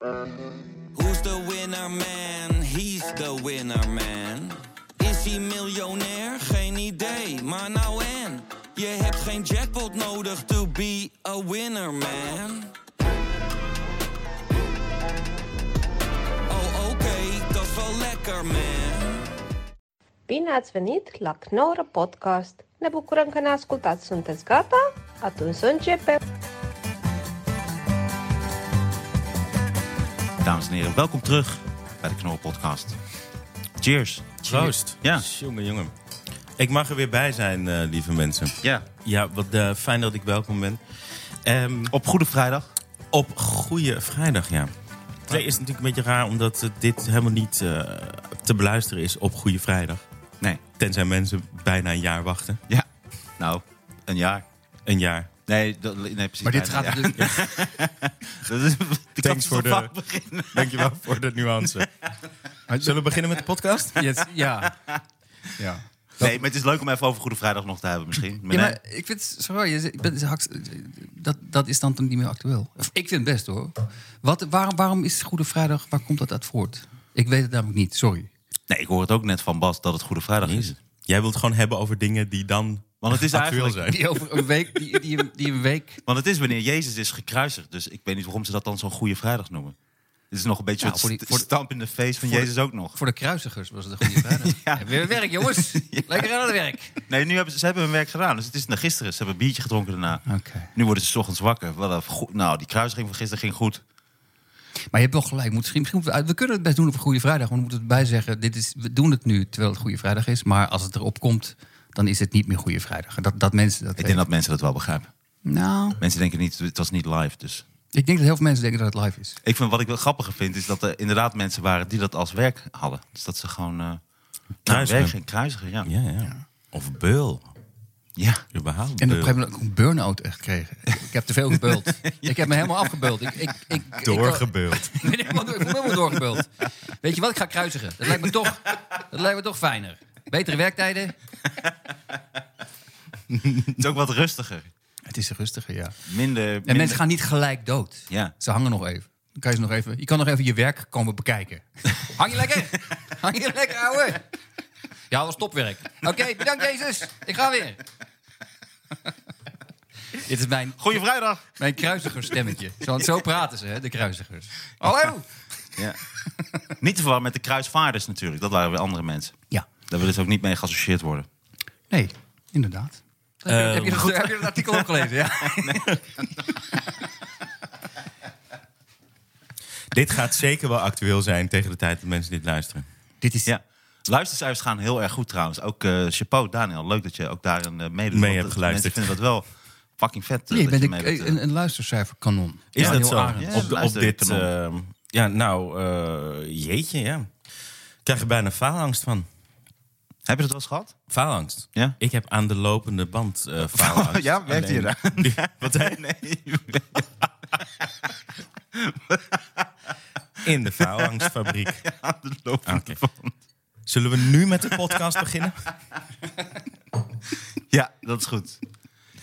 Who's the winner man? He's the winner man. Is hij miljonair? Geen idee, maar nou en. Je hebt geen jackpot nodig to be a winner man. Oh oké, dat is wel lekker man. Bine ați venit la Knorr Podcast! Ne bucurăm că ne ascultați. Sunteți gata? Atunci să începem! Dames en heren, welkom terug bij de Knorren Podcast. Cheers. Proost. Ja. Jongen, jongen. Ik mag er weer bij zijn, eh, lieve mensen. Ja, Ja, wat eh, fijn dat ik welkom ben. Ehm, op Goede Vrijdag. op Goede Vrijdag, ja. Het is natuurlijk een beetje raar, omdat eh, dit helemaal niet te beluisteren is op Goede Vrijdag. Nee. Tenzij mensen bijna een jaar wachten. Ja. Nou, een jaar. Een jaar. Nee, dat, nee precies. Maar dit gaat natuurlijk... Dat is, Thanks voor de-. Dankjewel voor de nuance. Zullen we beginnen met de podcast? Yes, ja. ja. Nee, maar het is leuk om even over Goede Vrijdag nog te hebben misschien. Maar Ja, nee. maar ik vind het zo raar. Je zegt- ik ben- Dat, dat is dan toch niet meer actueel. Of, ik vind het best hoor. Wat, waarom, waarom is Goede Vrijdag, waar komt dat uit voort? Ik weet het namelijk niet, sorry. nee, ik hoor het ook net van Bas dat het Goede Vrijdag is. Jij wilt gewoon hebben over dingen die dan Want het is actueel eigenlijk... zijn. Die over een week, die, die, die een week... Want het is wanneer Jezus is gekruisigd. Dus ik weet niet waarom ze dat dan zo'n Goede Vrijdag noemen. Het is nog een beetje Nou, voor die- st- voor de- stamp in de face van de- Jezus ook nog. Voor de kruisigers was het een Goede Vrijdag. Ja. Weer werk, jongens. Lekker aan het werk. Nee, nu hebben ze, ze hebben hun werk gedaan. Dus het is naar gisteren. Ze hebben een biertje gedronken daarna. Oké. Nu worden ze 's ochtends wakker. Wat een goed, nou, die kruisiging van gisteren ging goed. Maar je hebt wel gelijk. Misschien, misschien moeten we, we kunnen het best doen op een Goede Vrijdag. Maar we moeten erbij zeggen, dit is, we doen het nu terwijl het Goede Vrijdag is. Maar als het erop komt, dan is het niet meer Goede Vrijdag. Dat, dat mensen dat Ik denk dat mensen dat wel begrijpen. Nou, Mensen denken niet, het was niet live. Dus ik denk dat heel veel mensen denken dat het live is. ik vind wat ik wel grappiger vind, is dat er inderdaad mensen waren die dat als werk hadden. Dus dat ze gewoon. eh nou, Kruisigen. werk ging kruisigen, ja. Ja, ja. Of beul. Ja. Überhaupt En op een gegeven moment ook een burn-out echt gekregen. Ik heb te veel gebeuld. Ik heb me helemaal afgebeuld. Ik, ik, ik, ik, Doorgebeuld. Ik, ik voel me helemaal doorgebeuld. Weet je wat? Ik ga kruisigen. Dat lijkt me toch, dat lijkt me toch fijner. Betere werktijden. Het is ook wat rustiger. Het is rustiger, ja. Minder. En minder- mensen gaan niet gelijk dood. Ja. Ze hangen nog even. Dan kan je, ze nog even. je kan nog even je werk komen bekijken. Hang je lekker? Hang je lekker, ouwe? Ja, dat was topwerk. Oké, bedankt Jezus. Ik ga weer. Dit is mijn, Goeie vrijdag. mijn kruisigerstemmetje. Zo, zo praten ze, hè, de kruisigers. Hallo? Ja. niet te verwarren met de kruisvaarders natuurlijk. Dat waren weer andere mensen. Ja. Daar willen ze ook niet mee geassocieerd worden. Nee, inderdaad. Heb je, heb, je dat, heb je dat artikel opgelezen? Ja. Dit gaat zeker wel actueel zijn tegen de tijd dat mensen dit luisteren. Dit is... Ja. Luistercijfers gaan heel erg goed trouwens. Ook eh chapeau, Daniel. Leuk dat je ook daarin eh meedoet. Mee hebt dat- geluisterd. Mensen vinden dat wel fucking vet. eh, Nee, bent je een, een, een luistercijferkanon. Is dat zo? Ja. op, op dit... kanon. ja, nou, eh, jeetje, ja. Ik krijg er bijna faalangst van. Heb je dat wel eens gehad? Faalangst? Ja? Ik heb aan de lopende band eh faalangst. Ja, werkt hier daar? Wat zei? Nee. In de faalangstfabriek. Aan de lopende band. Zullen we nu met de podcast beginnen? Ja, dat is goed.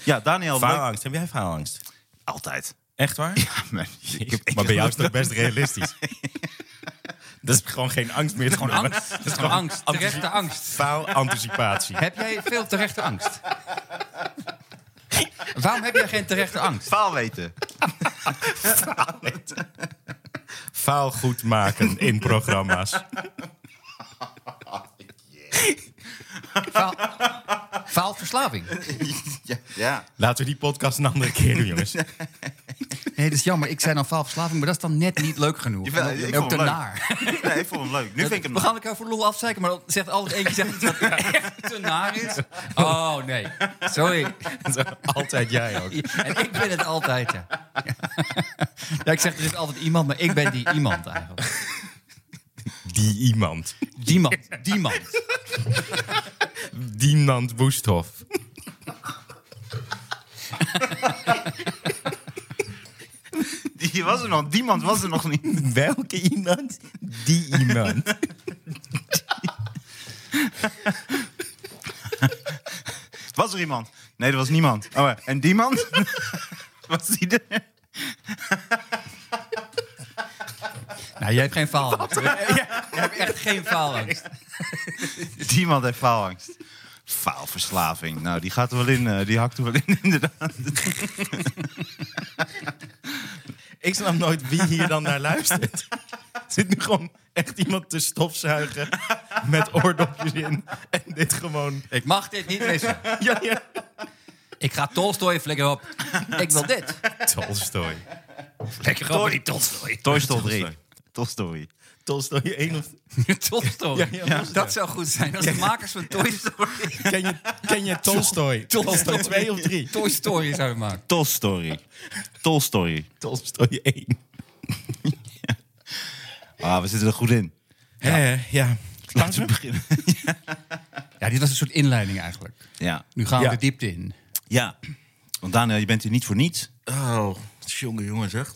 Ja, Daniel. Faalangst. Heb jij faalangst? Altijd. Echt waar? Ja, maar, ik heb- maar bij jou is het toch best realistisch? Dat is gewoon geen angst meer. Het is Gewoon angst. Het is gewoon angst. Terechte angst. Faalanticipatie. Heb jij veel terechte angst? Waarom heb jij geen terechte angst? Faal weten. Faal goed maken in programma's. Faal, faalverslaving. Ja. ja. Laten we die podcast een andere keer doen, jongens. Nee, dat is jammer. Ik zei dan faalverslaving, maar dat is dan net niet leuk genoeg. Ik ook te naar. Nee, ik vond hem leuk. Nu vind ik hem We gaan elkaar voor lol afzeiken, maar dan zegt altijd eentje zegt iets wat echt te naar is. Oh, nee. Sorry. Altijd jij ook. En ik ben het altijd, ja. Ja, ik zeg, er is altijd iemand, maar ik ben die iemand eigenlijk. Die iemand. Die man, die man. Dienand Woesthof. Die was er nog. Die man was er nog niet. Welke iemand? Die iemand. Was er iemand? Nee, er was niemand. Oh, ja. en die man? was die er? Nou, jij hebt geen faalangst. Je hebt echt geen faalangst. Die man heeft faalangst. Faalverslaving. Nou, die gaat er wel in. eh, die hakt er wel in, inderdaad. Ik snap nooit wie hier dan naar luistert. Zit nu gewoon echt iemand te stofzuigen met oordopjes in. En dit gewoon... Ik mag dit niet missen. Ja, ja. Ik ga Tolstoy flikker op. Ik wil dit. Tolstoy. Lekker op die Tolstoy. Toy Story. Toy Story. Tolstoy 1 of... Tolstoy. Ja, ja, dat zou goed zijn. Als de makers van Toy Story... Ken je, ken je Tolstoy? Tolstoy 2 of 3? Toy Story zouden maken. Toy Story. Toy Story. Tolstoy 1. Ah, we zitten er goed in. Ja, ja. Laten we beginnen. Ja, dit was een soort inleiding eigenlijk. Ja. Nu gaan we Ja. de diepte in. Ja. Want Daniel, je bent hier niet voor niets. Oh, jongen, jongen, zeg.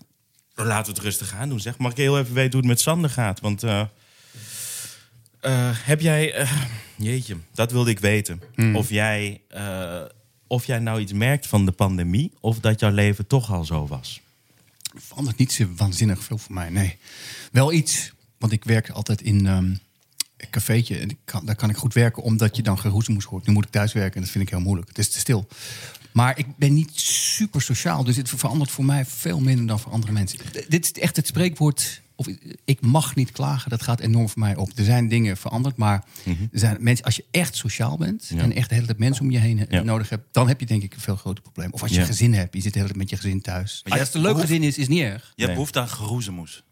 Laten we het rustig aan doen, zeg. Mag ik heel even weten hoe het met Sander gaat? Want eh, eh, heb jij... eh, jeetje, dat wilde ik weten. Of, jij, of jij nou iets merkt van de pandemie... of dat jouw leven toch al zo was. verandert niet zo waanzinnig veel voor mij, nee. Wel iets, want ik werk altijd in ehm, cafeetje. En ik kan, daar kan ik goed werken, omdat je dan geroezemoes hoort. Nu moet ik thuis werken en dat vind ik heel moeilijk. Het is te stil. Maar ik ben niet super sociaal, dus het verandert voor mij veel minder dan voor andere mensen. D- Dit is echt het spreekwoord, of ik mag niet klagen, dat gaat enorm voor mij op. Er zijn dingen veranderd, maar er zijn mensen, als je echt sociaal bent en echt de hele tijd mensen om je heen Ja. nodig hebt, dan heb je denk ik een veel groter probleem. Of als je Ja. gezin hebt, je zit de hele tijd met je gezin thuis. jij Als het een leuk gezin is, is niet erg. Je Nee. hebt behoefte aan geroezemoes.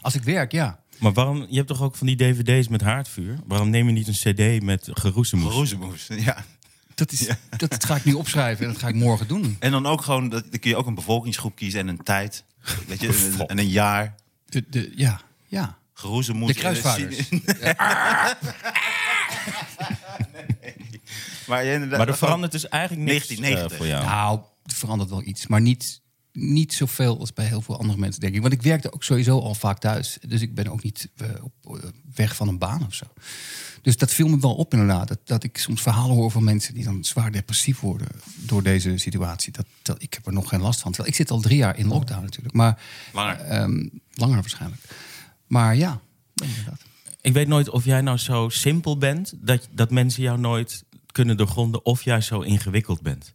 Als ik werk, ja. Maar waarom... Je hebt toch ook van die dvd's met haardvuur? Waarom neem je niet een cd met geroezemoes? Geroezemoes, ja. Dat, is, dat ga ik nu opschrijven en dat ga ik morgen doen. En dan ook gewoon, dat- dan kun je ook een bevolkingsgroep kiezen en een tijd. Weet je, en- en een jaar. De, de, ja, ja. Geroezemoes. De kruisvaarders. Maar, Maar er verandert dus eigenlijk niks 1990. eh, voor jou. Nou, er verandert wel iets, maar niet, niet zoveel als bij heel veel andere mensen, denk ik. Want ik werkte ook sowieso al vaak thuis. Dus ik ben ook niet eh, op, eh, weg van een baan of zo. Dus dat viel me wel op inderdaad. Dat, dat ik soms verhalen hoor van mensen die dan zwaar depressief worden door deze situatie. Dat, dat, ik heb er nog geen last van. Terwijl ik zit al drie jaar in lockdown natuurlijk. Maar, Langer. ehm, langer waarschijnlijk. Maar ja, inderdaad. Ik weet nooit of jij nou zo simpel bent... dat, dat mensen jou nooit kunnen doorgronden... of jij zo ingewikkeld bent.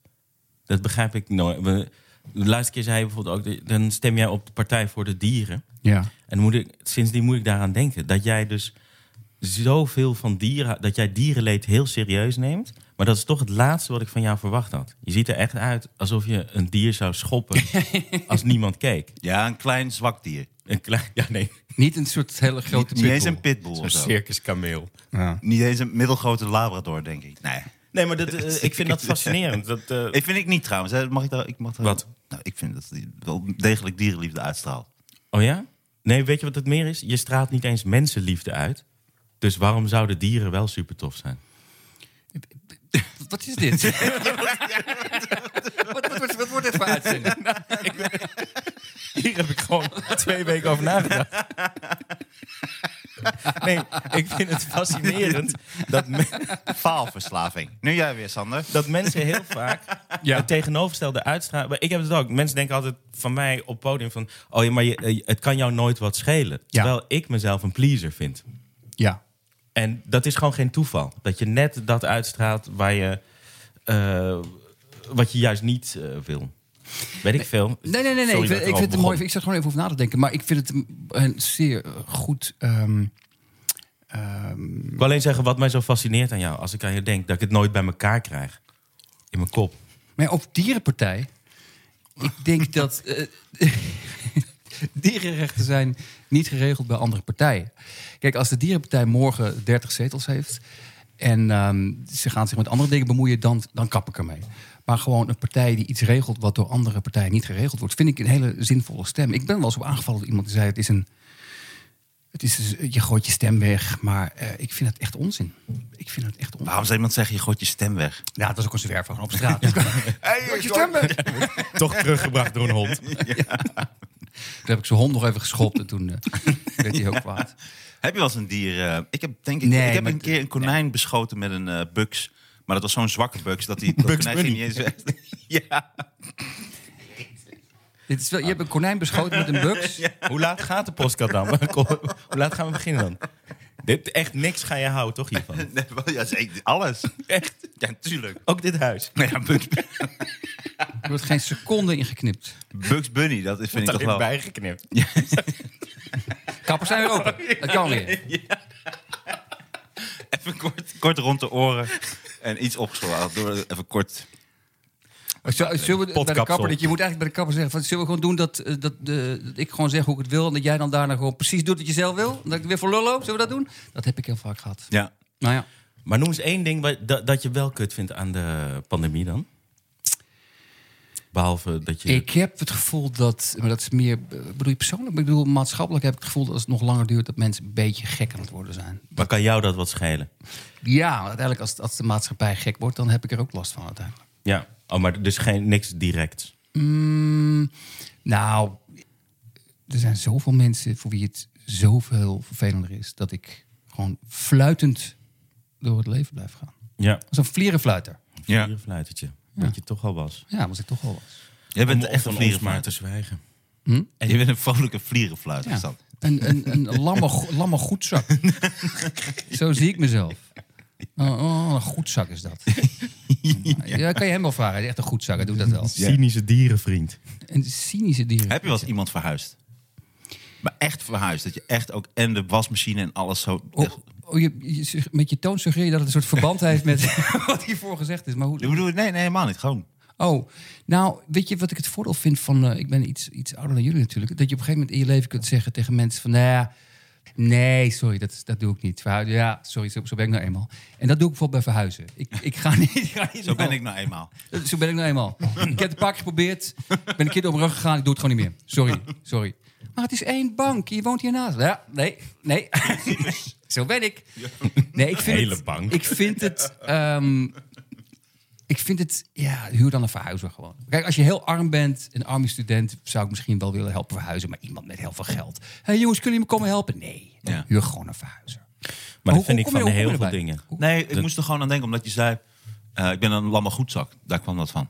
Dat begrijp ik nooit. De laatste keer zei je bijvoorbeeld ook... dan stem jij op de Partij voor de Dieren. Ja. En moet ik, sindsdien moet ik daaraan denken. Dat jij dus zoveel van dieren... dat jij dierenleed heel serieus neemt... maar dat is toch het laatste wat ik van jou verwacht had. Je ziet er echt uit alsof je een dier zou schoppen... als niemand keek. Ja, een klein zwak dier. Een klein... Ja, nee. Niet een soort hele grote Niet eens pitbull. een pitbull of zo. circuskameel. Ja. Niet eens een middelgrote labrador, denk ik. Nee. Nee, maar dat, eh, ik vind dat fascinerend. Dat, eh, Ik vind ik niet trouwens. hè. Mag ik daar? Ik mag daar Wat? Nou, ik vind dat hij wel degelijk dierenliefde uitstraalt. Oh ja? Nee, weet je wat het meer is? Je straalt niet eens mensenliefde uit. Dus waarom zouden dieren wel super tof zijn? Wat is dit? wat, wat, wat, wat wordt dit voor uitzending? Hier heb ik gewoon twee weken over nagedacht. Nee, ik vind het fascinerend dat, me- Faalverslaving. Nu jij weer, Sander. dat mensen heel vaak Ja. het tegenovergestelde uitstralen. Maar Ik heb het ook. Mensen denken altijd van mij op podium van... oh ja, maar je, eh, het kan jou nooit wat schelen. Terwijl ik mezelf een pleaser vind. Ja. En dat is gewoon geen toeval. Dat je net dat uitstraalt waar je, eh, wat je juist niet eh, wil. Weet ik veel. Nee, nee, nee. nee. Ik, vind, ik ik vind het mooi. Ik zat gewoon even over na te denken. Maar ik vind het een, zeer goed... ehm, ehm, Ik wil alleen zeggen wat mij zo fascineert aan jou. Als ik aan je denk, dat ik het nooit bij elkaar krijg. In mijn kop. maar op dierenpartij... Ik denk dat... eh, dierenrechten zijn niet geregeld bij andere partijen. Kijk, als de dierenpartij morgen 30 zetels heeft... en ehm, ze gaan zich met andere dingen bemoeien, dan, dan kap ik ermee. Maar gewoon een partij die iets regelt wat door andere partijen niet geregeld wordt... vind ik een hele zinvolle stem. Ik ben wel eens op aangevallen door iemand die zei... het is een Het is, dus, je gooit je stem weg, maar eh, ik vind het echt onzin. Ik vind het echt onzin. Waarom zou iemand zeggen, je gooit je stem weg? Ja, dat is ook een zwerver gewoon op straat. Gooit je stem weg. Toch teruggebracht door een hond. Toen heb ik zijn hond nog even geschopt en toen eh, werd hij ook kwaad. Heb je wel eens een dier... eh, ik heb denk ik, Nee, ik heb een keer een konijn beschoten met een eh buks. Maar dat was zo'n zwakke buks dat die dat Bugs konijn niet eens ja. Dit is wel, je hebt een konijn beschoten met een buks. Hoe laat gaat de podcast dan? Hoe laat gaan we beginnen dan? Dit, echt niks ga je houden, toch hiervan? Nee, wel, ja, zeker. Alles. Echt? Ja, natuurlijk. Ook dit huis. Ja, Bugs, Er wordt geen seconde ingeknipt. Bugs Bunny, dat is, vind ik Wordt toch erin wel... bijgeknipt. Kappers zijn weer open. Dat kan weer. Even kort, kort rond de oren en iets opgeslagen. Door even kort... Zullen we bij de kapper, dat je moet eigenlijk bij de kapper zeggen: van, zullen we gewoon doen dat, eh, dat, eh, dat ik gewoon zeg hoe ik het wil en dat jij dan daarna gewoon precies doet wat je zelf wil? En dat ik weer voor lullo, zullen we dat doen? Dat heb ik heel vaak gehad. Ja. Nou ja, Maar noem eens één ding wat- dat, dat je wel kut vindt aan de pandemie dan. Behalve dat je... ik heb het gevoel dat, maar dat is meer, eh, bedoel je persoonlijk, ik bedoel maatschappelijk heb ik het gevoel dat als het nog langer duurt dat mensen een beetje gek aan het worden zijn. Maar kan jou dat wat schelen? Ja, uiteindelijk als, als de maatschappij gek wordt, dan heb ik er ook last van uiteindelijk. Ja. Oh, maar dus geen, niks direct. Mm, nou, er zijn zoveel mensen voor wie het zoveel vervelender is dat ik gewoon fluitend door het leven blijf gaan. Ja. Als een vlierenfluiter. Ja. Een Wat je toch al was. Ja, was ik toch al was. Jij bent Om echt een ons maar vlierenfluit. te zwijgen. En je bent een vrolijke vlierenfluit. Ja. Is dat? Een, een, een lamme, lamme goedzak. Zo zie ik mezelf. Oh, oh, een goedzak is dat. Ja, kan je hem wel vragen. Hij is echt een goedzak, hij doet dat wel. Cynische dierenvriend. Een cynische dier. Heb je wel eens iemand verhuisd? Maar echt verhuisd. Dat je echt ook en de wasmachine en alles zo... Oh, oh, je, met je toon suggereer je dat het een soort verband heeft met wat hiervoor gezegd is. Maar hoe, bedoel, nee, nee, helemaal niet. Gewoon. Oh, nou, weet je wat ik het voordeel vind van... eh, ik ben iets, iets ouder dan jullie natuurlijk. Dat je op een gegeven moment in je leven kunt zeggen tegen mensen van... Nou ja, nee, sorry, dat, dat doe ik niet. Ja, sorry, zo, zo ben ik nou eenmaal. En dat doe ik bijvoorbeeld bij verhuizen. Ik, ik ga niet... Ik ga niet Zo ben ik nou eenmaal. Zo ben ik nou eenmaal. ik heb het een paar keer geprobeerd. Ik ben een keer door mijn rug gegaan. Ik doe het gewoon niet meer. Sorry, sorry. Maar het is één bank. Je woont hiernaast. Ja, nee, nee. Zo ben ik. Nee, ik vind Hele het, bank. Ik vind het... ehm, ik vind het... Ja, huur dan een verhuizer gewoon. Kijk, als je heel arm bent, een arme student... zou ik misschien wel willen helpen verhuizen. Maar iemand met heel veel geld. Hé hey, jongens, kunnen jullie me komen helpen? Nee, Ja. huur gewoon een verhuizer. Maar dat vind hoe ik je- van heel veel erbij? dingen. Nee, ik moest er gewoon aan denken, omdat je zei... eh, ik ben een lamme goedzak. Daar kwam dat van.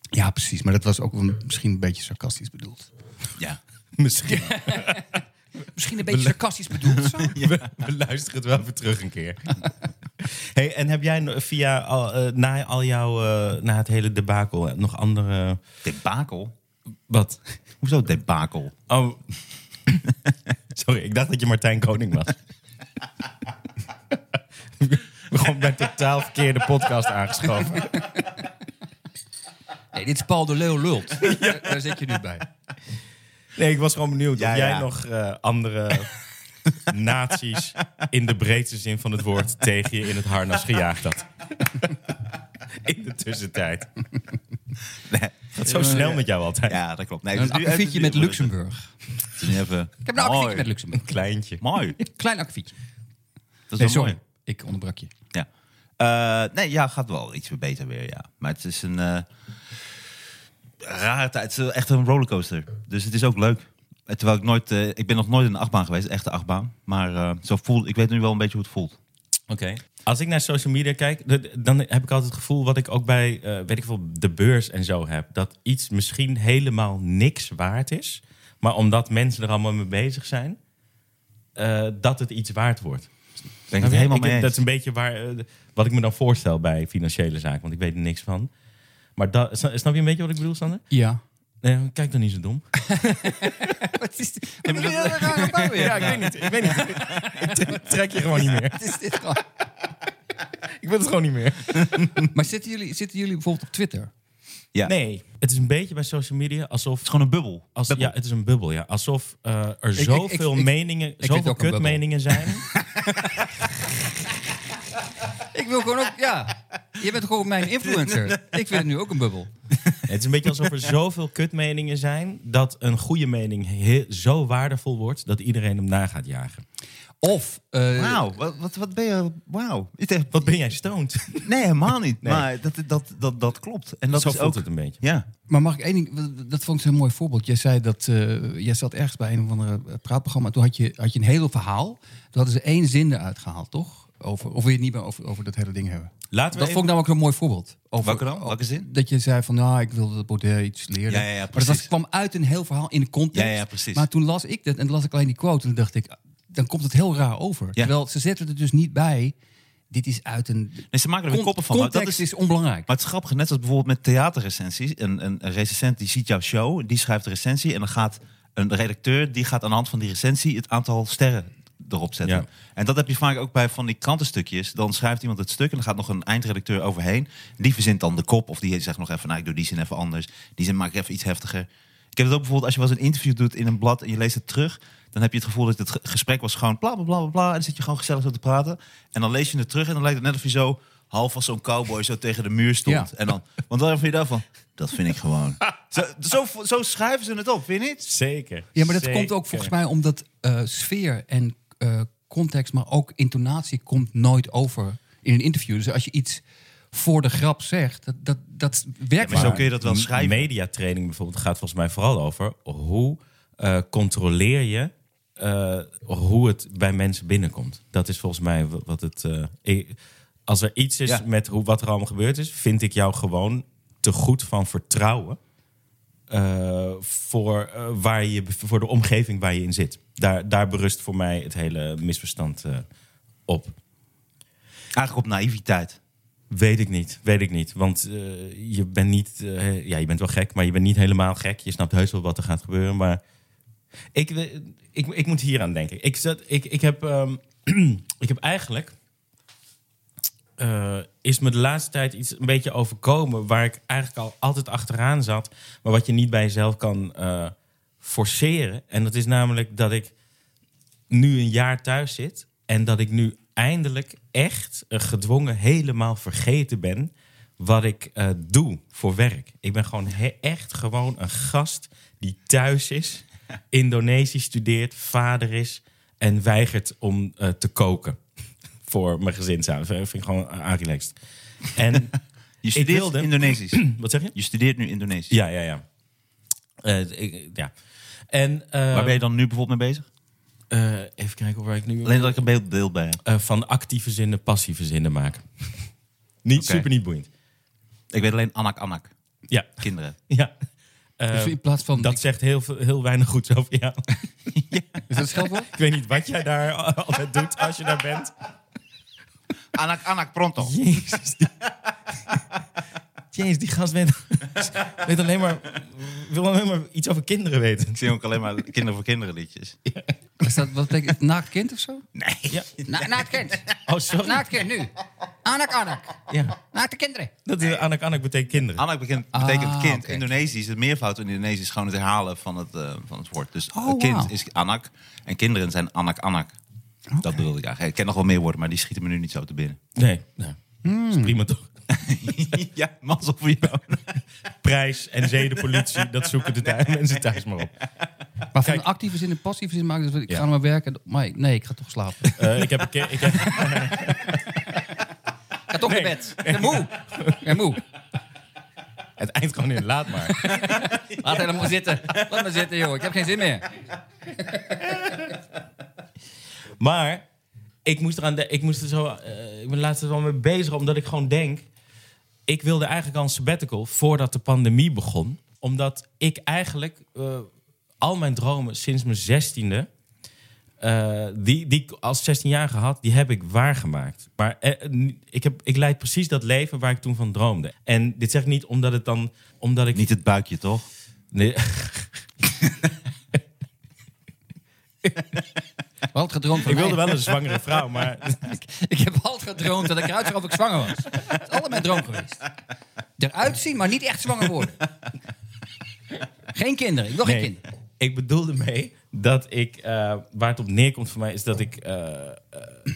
Ja, precies. Maar dat was ook misschien een beetje sarcastisch bedoeld. Ja. Misschien. Misschien een beetje sarcastisch bedoeld. Zo. We, we luisteren het wel even terug een keer. hey, en heb jij via al, eh, na al jouw, eh, na het hele debakel, eh, nog andere... Debakel? Wat? Hoezo debakel? Oh. Sorry, ik dacht dat je Martijn Koning was. We gewoon bij een totaal verkeerde podcast aangeschoven. Nee, dit is Paul de Leeuw lult. Daar- Daar zit je nu bij. Nee, ik was gewoon benieuwd Ja, of jij ja. nog eh, andere naties in de breedste zin van het woord tegen je in het harnas gejaagd had. in de tussentijd. Nee. Dat zo snel met jou altijd. Ja, dat klopt. Nee, Een dus akkefietje met Luxemburg. Even... Ik heb een akkefietje met Luxemburg. Een kleintje. Mooi. Klein akkefietje. Dat is Nee, wel sorry. mooi. Ik onderbrak je. Ja. Eh, nee, ja, gaat wel iets beter weer, ja. Maar het is een eh, rare tijd. Het is echt een rollercoaster. Dus het is ook leuk. Terwijl ik nooit... eh, ik ben nog nooit in een achtbaan geweest, echte achtbaan. Maar eh, zo voelt, ik weet nu wel een beetje hoe het voelt. Oké. Als ik naar social media kijk, dan heb ik altijd het gevoel wat ik ook bij, eh, weet ik veel, de beurs en zo heb. Dat iets misschien helemaal niks waard is. Maar omdat mensen er allemaal mee bezig zijn, dat het iets waard wordt. Ben ik het helemaal Ik- mee eens. Dat is een beetje waar, wat ik me dan voorstel bij financiële zaken, want ik weet er niks van. Maar dat, sna- snap je een beetje wat ik bedoel, Sander? Ja. Nee, kijk dan niet zo dom. Wat is dit? Wat dit? Ja, ik weet niet. Ik weet niet. ik trek je gewoon niet meer. Wat is dit gewoon? Ik wil het gewoon niet meer. Maar zitten jullie, zitten jullie bijvoorbeeld op Twitter? Ja. Nee, het is een beetje bij social media alsof Het is gewoon een bubbel. Als, Bubbel. ja, het is een bubbel, ja. Alsof eh, er ik- zoveel ik- meningen, zoveel kutmeningen zijn. Ik wil gewoon ook, ja. Je bent gewoon mijn influencer. Ik vind het nu ook een bubbel. het is een beetje alsof er zoveel kutmeningen zijn... dat een goede mening zo waardevol wordt... dat iedereen hem na gaat jagen. Of, eh, Wauw, wat, wat, wat ben je... Wauw. Wat ben jij stoned? Nee, helemaal niet. Nee. Maar dat, dat, dat, dat klopt. En dat zo is voelt ook... het een beetje. Ja. maar mag ik één ding, dat vond ik een mooi voorbeeld. Jij zei dat, eh, jij zat ergens bij een of andere praatprogramma. Toen had je, had je een heel verhaal. Toen hadden ze één zin eruit gehaald, toch? Over, of wil je het niet meer over, over dat hele ding hebben? Laten we Dat vond ik namelijk een mooi voorbeeld. Over, Welke dan? Welke zin? Dat je zei van, nou, ik wilde dat Baudet iets leren. Ja, ja, ja, maar dat was, kwam uit een heel verhaal in de context. Ja, ja, precies. Maar toen las ik dat en las ik alleen die quote. En toen dacht ik, dan komt het heel raar over. Terwijl ze zetten er dus niet bij. Dit is uit een... Nee, ze maken er weer koppen van. maar Context dat is, is onbelangrijk. Maar het is grappig, net als bijvoorbeeld met theaterrecensies. Een, een, een recensent die ziet jouw show, die schrijft de recensie... en dan gaat een redacteur, die gaat aan de hand van die recensie... het aantal sterren erop zetten. Ja. En dat heb je vaak ook bij van die krantenstukjes. Dan schrijft iemand het stuk en dan gaat nog een eindredacteur overheen. Die verzint dan de kop of die zegt nog even... nou, ik doe die zin even anders. Die zin maak ik even iets heftiger. Ik heb het ook bijvoorbeeld als je wel eens een interview doet in een blad... en je leest het terug... dan heb je het gevoel dat het ge- gesprek was gewoon bla bla bla bla, bla. En dan zit je gewoon gezellig zo te praten. En dan lees je het terug en dan lijkt het net of je zo... half als zo'n cowboy zo tegen de muur stond. Ja. En dan, want waarom vind je daarvan? Dat vind ik gewoon. Zo, zo, zo schrijven ze het op, vind je niet? Zeker. Ja, maar dat Zeker. komt ook volgens mij omdat eh, sfeer en eh, context, maar ook intonatie komt nooit over in een interview. Dus als je iets voor de grap zegt, dat, dat, dat werkt maar zo kun je dat wel schrijven. Mediatraining bijvoorbeeld gaat volgens mij vooral over hoe eh, controleer je eh, hoe het bij mensen binnenkomt. Dat is volgens mij wa- wat het. eh, ik- als er iets is Ja. met hoe, wat er allemaal gebeurd is, vind ik jou gewoon te goed van vertrouwen. Eh, voor, eh, waar je, voor de omgeving waar je in zit. Daar, daar berust voor mij het hele misverstand eh, op. Eigenlijk op naïviteit. Weet ik niet, weet ik niet. Want je bent niet, ja, je bent wel gek, maar je bent niet helemaal gek. Je snapt heus wel wat er gaat gebeuren. Maar ik, ik, ik moet hier aan denken. Ik, zat, ik, ik, heb, ehm, ik heb eigenlijk, eh, is me de laatste tijd iets een beetje overkomen waar ik eigenlijk al altijd achteraan zat, maar wat je niet bij jezelf kan eh, forceren. En dat is namelijk dat ik nu een jaar thuis zit en dat ik nu eindelijk echt gedwongen helemaal vergeten ben wat ik eh, doe voor werk. Ik ben gewoon echt gewoon een gast die thuis is, Indonesisch studeert, vader is en weigert om te koken voor mijn gezin samen. Dat vind ik gewoon aanrelaxed. En Je studeert wilde... Indonesisch. Wat zeg je? Je studeert nu Indonesisch. Ja, ja, ja. Eh, ik, ja. En, eh, Waar ben je dan nu bijvoorbeeld mee bezig? eh, even kijken waar ik nu... Alleen dat ik een beeld, beeld bij heb. Eh, van actieve zinnen passieve zinnen maken. niet super niet boeiend. Ik weet alleen anak anak. Ja, Kinderen. ja. Eh, Dus in plaats van... dat zegt heel, veel- heel weinig goeds over jou. is dat ik weet niet wat jij daar altijd doet als je daar bent. Anak anak pronto. Jezus, die, Jezus, die gast weet, weet alleen maar, wil alleen maar iets over kinderen weten. Ik zie ook alleen maar kinderen voor kinderen liedjes. Is dat, wat betekent het? Naakt kind of zo? Nee. Ja. Na, naakt kind. Oh, sorry. Naakt kind, nu. Anak, anak. Ja. Naakte kinderen. Dat is Anak Anak betekent kinderen. Anak betekent, betekent Ah, kind. oké. Indonesisch, het meervoud in Indonesisch is gewoon het herhalen van het, eh, van het woord. Dus Oh, kind is anak en kinderen zijn anak anak. Dat bedoelde ik eigenlijk. Ik ken nog wel meer woorden, maar die schieten me nu niet zo te binnen. Nee, nee. Dat is prima toch? ja, mazzel voor jou. Prijs en zedenpolitie, dat zoeken de thuis, mensen thuis maar op. Maar van Kijk. een actieve zin en passieve zin maken. Dus ik Ja. ga nog maar werken. Maar nee, ik ga toch slapen. Ik Eh, ik heb een keer... Ik heb, ga toch naar bed. Ik ben moe. Ik ben moe. het eind gewoon in, laat maar. Laat helemaal zitten. Laat maar zitten, joh. Ik heb geen zin meer. Maar ik moest, eraan de, ik moest er zo... eh, ik ben laatst wel mee bezig, omdat ik gewoon denk... Ik wilde eigenlijk al een sabbatical voordat de pandemie begon. Omdat ik eigenlijk eh, al mijn dromen sinds mijn zestiende... eh, die, die ik als 16-jarige had, die heb ik waargemaakt. Maar ik, heb, ik leid precies dat leven waar ik toen van droomde. En dit zeg ik niet omdat het dan... Omdat ik Niet het buikje, toch? Nee, altijd gedroomd van ik wilde mij. wel een zwangere vrouw, maar... Ik heb altijd gedroomd dat ik eruit zag of ik zwanger was. Dat is altijd mijn droom geweest. Eruit zien, maar niet echt zwanger worden. Geen kinderen. Ik wil geen kinderen. ik bedoelde mee dat ik, eh, waar het op neerkomt voor mij, is dat ik, eh, eh,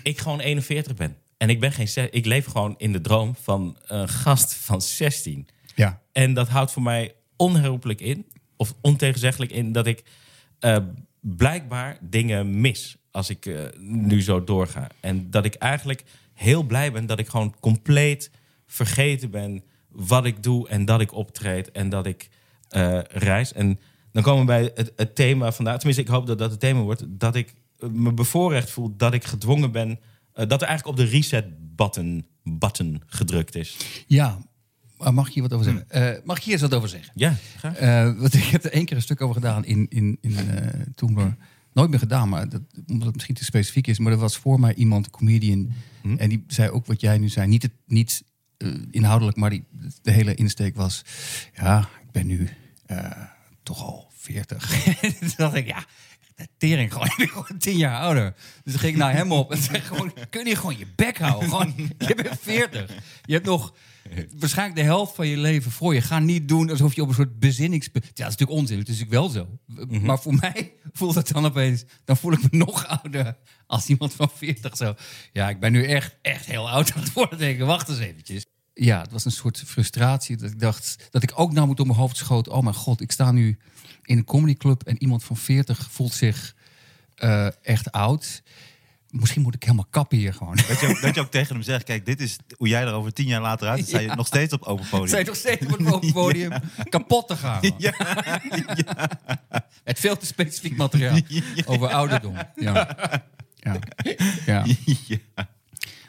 ik gewoon 41 ben. En ik ben geen, ik leef gewoon in de droom van een gast van 16. Ja. En dat houdt voor mij onherroepelijk in, of ontegenzeggelijk in, dat ik eh, blijkbaar dingen mis als ik eh, nu zo doorga. En dat ik eigenlijk heel blij ben dat ik gewoon compleet vergeten ben wat ik doe en dat ik optreed en dat ik eh, reis. En dan komen we bij het, het thema vandaag. Tenminste, ik hoop dat dat het thema wordt. Dat ik eh, me bevoorrecht voel dat ik gedwongen ben dat er eigenlijk op de reset-button button gedrukt is. Ja, maar mag ik hier wat over zeggen? Eh, mag ik hier eens wat over zeggen? Ja, graag. Want ik heb er één keer een stuk over gedaan in, in, in uh, Tumblr. Nooit meer gedaan, maar dat, omdat het misschien te specifiek is. Maar er was voor mij iemand, een comedian. En die zei ook wat jij nu zei. Niet, het, niet eh, inhoudelijk, maar die, de hele insteek was... Ja, ik ben nu eh, toch al 40. Toen dacht ik, ja, tering gewoon, ik ben gewoon tien jaar ouder. Dus ging ik naar hem op en zei gewoon... Kun je gewoon je bek houden? Gewoon, je bent 40. Je hebt nog waarschijnlijk de helft van je leven voor je. Ga niet doen alsof je op een soort bezinnings... Ja, dat is natuurlijk onzin. Het is natuurlijk wel zo. Maar voor mij voelt het dan opeens... Dan voel ik me nog ouder als iemand van 40 zo. Ja, ik ben nu echt, echt heel oud aan het worden. Denk ik, wacht eens eventjes. Ja, het was een soort frustratie. Dat ik dacht dat ik ook nou moet door mijn hoofd schoot. Oh mijn god, ik sta nu in een comedyclub... en iemand van 40 voelt zich eh, echt oud... Misschien moet ik helemaal kappen hier gewoon. Dat je, ook, dat je ook tegen hem zegt, kijk, dit is hoe jij er over tien jaar later uit. Dan sta je Ja. nog steeds op open podium. Zijn nog steeds op het open podium kapot te gaan. Het veel te specifiek materiaal over ouderdom. Ja. Ja. Ja. Ja.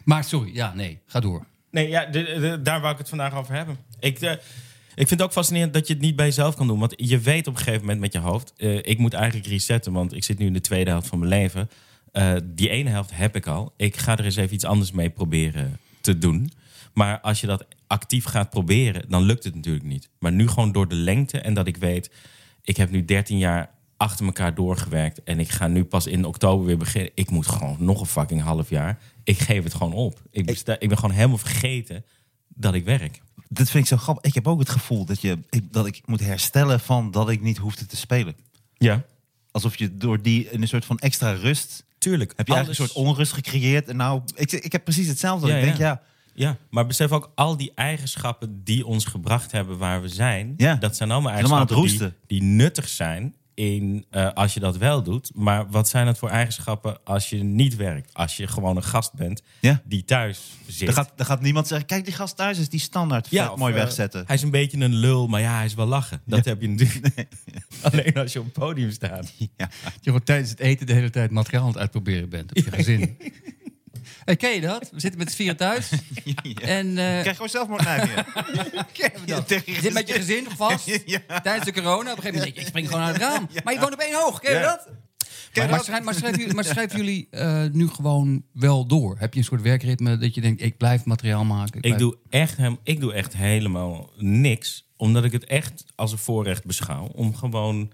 Maar sorry, ja, nee, ga door. Nee, ja, de- de- daar wou ik het vandaag over hebben. Ik, eh, ik vind het ook fascinerend dat je het niet bij jezelf kan doen. Want je weet op een gegeven moment met je hoofd... eh, ik moet eigenlijk resetten, want ik zit nu in de tweede helft van mijn leven. Eh, die ene helft heb ik al. Ik ga er eens even iets anders mee proberen te doen. Maar als je dat actief gaat proberen, dan lukt het natuurlijk niet. Maar nu gewoon door de lengte en dat ik weet... ik heb nu 13 jaar achter elkaar doorgewerkt... en ik ga nu pas in oktober weer beginnen. Ik moet gewoon nog een fucking half jaar. Ik geef het gewoon op. Ik, besta- ik ben gewoon helemaal vergeten dat ik werk. Dat vind ik zo grappig. Ik heb ook het gevoel dat, je, ik, dat ik moet herstellen van dat ik niet hoefde te spelen. Ja, Alsof je door die een soort van extra rust... tuurlijk. Heb je eigenlijk een soort onrust gecreëerd. En nou, ik, ik heb precies hetzelfde. Ja, ik denk, ja. ja, maar besef ook al die eigenschappen die ons gebracht hebben waar we zijn. Ja. Dat zijn allemaal eigenschappen die, die nuttig zijn in, eh, als je dat wel doet. Maar wat zijn het voor eigenschappen als je niet werkt? Als je gewoon een gast bent Ja. die thuis zit. Dan gaat, dan gaat niemand zeggen, kijk die gast thuis is die standaard vet of, mooi eh, wegzetten. hij is een beetje een lul, maar ja, hij is wel lachen. Dat heb je natuurlijk alleen als je op het podium staat. Ja. Je gewoon tijdens het eten de hele tijd materiaal aan het uitproberen bent op je gezin. Hey, ken je dat? We zitten met z'n vieren thuis. En eh, Krijg gewoon dat? tegen Je zit met je gezin vast Ja. tijdens de corona. Op een gegeven moment ik, spring gewoon uit het raam. Maar je woont op één hoog, ken je Ja. dat? Ken Maar, schrijf, maar, schrijven jullie, maar schrijven jullie eh, nu gewoon wel door? Heb je een soort werkritme dat je denkt, ik blijf materiaal maken? Ik blijf- doe, echt, ik doe echt helemaal niks. Omdat ik het echt als een voorrecht beschouw. Om gewoon.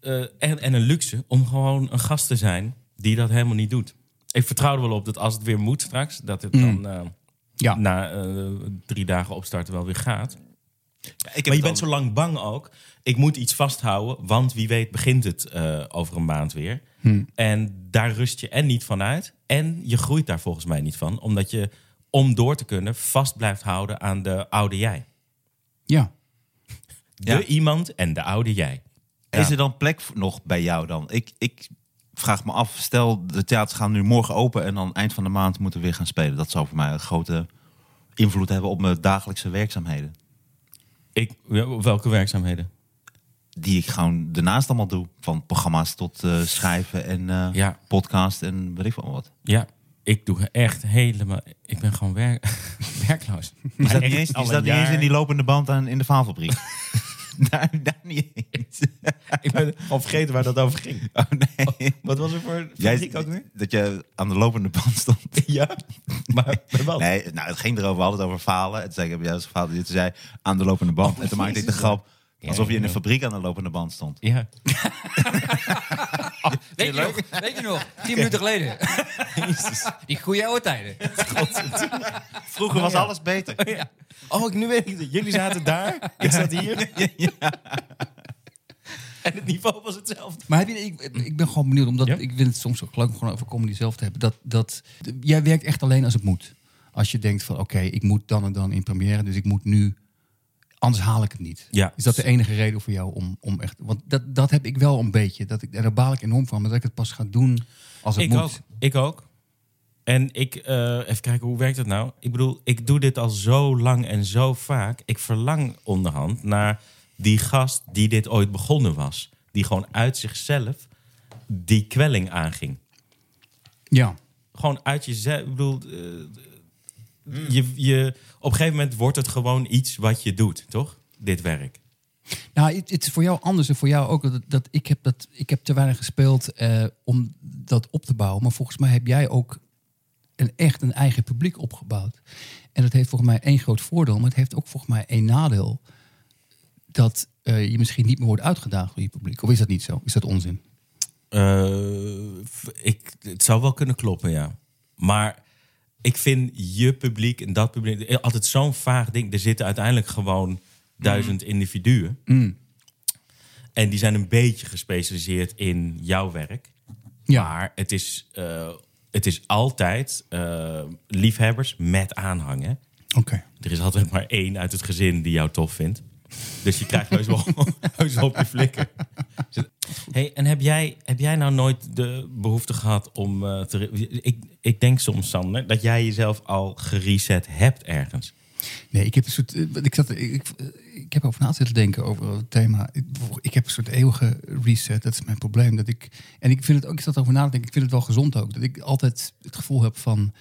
eh, en, en een luxe. Om gewoon een gast te zijn die dat helemaal niet doet. Ik vertrouw er wel op dat als het weer moet straks. Dat het dan eh, Ja. na eh, drie dagen opstarten wel weer gaat. Ik heb Maar je bent al- zo lang bang ook. Ik moet iets vasthouden, want wie weet begint het eh, over een maand weer. En daar rust je en niet van uit. En je groeit daar volgens mij niet van. Omdat je, om door te kunnen, vast blijft houden aan de oude jij. Ja. De Ja. iemand en de oude jij. Is er dan plek nog bij jou dan? Ik, ik vraag me af, stel de theaters gaan nu morgen open en dan eind van de maand moeten we weer gaan spelen. Dat zou voor mij een grote invloed hebben op mijn dagelijkse werkzaamheden. Ik, welke werkzaamheden? Die ik gewoon daarnaast allemaal doe. Van programma's tot eh, schrijven en eh, Ja. podcast en weet ik wel wat. Ja, ik doe echt helemaal... Ik ben gewoon werk, werkloos. Staat, Echt niet eens, staat een niet eens in die lopende band aan, in de vaanfabriek. daar, daar niet eens. Ik ben al vergeten waar dat over ging. Oh nee. Wat was er voor Jij, ook weer? dat je aan de lopende band stond. Ja, maar bij wat? Nee, nou, het ging erover, we hadden het over falen. En toen zei ik, heb als vader dit zei aan de lopende band. en toen maakte ik de grap alsof je in een fabriek aan de lopende band stond. Ja. Weet je, nog, weet je nog? Tien minuten geleden. Die goede oude tijden. Vroeger was alles beter. Oh, ik, nu weet ik het. Jullie zaten daar, ik zat hier. En het niveau was hetzelfde. Maar heb je, ik, ik ben gewoon benieuwd, omdat Ja? ik vind het soms ook leuk om gewoon over comedy zelf te hebben. Dat, dat, jij werkt echt alleen als het moet. Als je denkt van oké, ik moet dan en dan in première, dus ik moet nu, anders haal ik het niet. Ja. Is dat de enige reden voor jou om, om echt... Want dat, dat heb ik wel een beetje. Dat ik, en daar baal ik enorm van, maar dat ik het pas ga doen als het Ik moet. ook. Ik ook. En ik, eh, even kijken, hoe werkt het nou? Ik bedoel, ik doe dit al zo lang en zo vaak. Ik verlang onderhand naar die gast die dit ooit begonnen was. Die gewoon uit zichzelf die kwelling aanging. Ja. Gewoon uit jezelf. Ik bedoel, eh, je, je, op een gegeven moment wordt het gewoon iets wat je doet, toch? Dit werk. Nou, het, is voor jou anders en voor jou ook. Dat, dat, ik, heb dat, ik heb te weinig gespeeld eh, om dat op te bouwen. Maar volgens mij heb jij ook een, echt een eigen publiek opgebouwd. En dat heeft volgens mij één groot voordeel, maar het heeft ook volgens mij één nadeel. Dat eh, je misschien niet meer wordt uitgedaagd door je publiek. Of is dat niet zo? Is dat onzin? Eh, ik, het zou wel kunnen kloppen, ja. Maar ik vind je publiek en dat publiek altijd zo'n vaag ding. Er zitten uiteindelijk gewoon duizend individuen. En die zijn een beetje gespecialiseerd in jouw werk. Ja. Maar het is, eh, het is altijd eh, liefhebbers met aanhangen. Oké. Er is altijd maar één uit het gezin die jou tof vindt. Dus je krijgt heus wel, heus wel op je flikken. Hey, en heb jij, heb jij nou nooit de behoefte gehad om eh, te... Ik, ik denk soms, Sander, dat jij jezelf al gereset hebt ergens. Nee, ik heb een soort. eh, Ik, zat, ik, ik, ik heb over na zitten denken over het thema. Ik, ik heb een soort eeuwige reset. Dat is mijn probleem. Dat ik, en ik vind het ook, ik zat over na te denken. Ik vind het wel gezond ook. Dat ik altijd het gevoel heb van.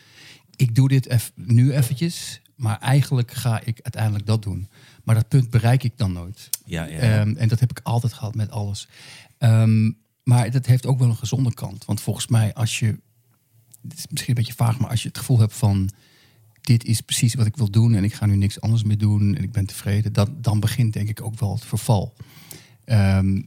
Ik doe dit eff- nu eventjes. Maar eigenlijk ga ik uiteindelijk dat doen. Maar dat punt bereik ik dan nooit. Ja, ja. Ehm, en dat heb ik altijd gehad met alles. Ehm, maar dat heeft ook wel een gezonde kant. Want volgens mij, als je. Het is misschien een beetje vaag, maar als je het gevoel hebt van. Dit is precies wat ik wil doen en ik ga nu niks anders meer doen en ik ben tevreden. Dan, dan begint denk ik ook wel het verval. Ehm,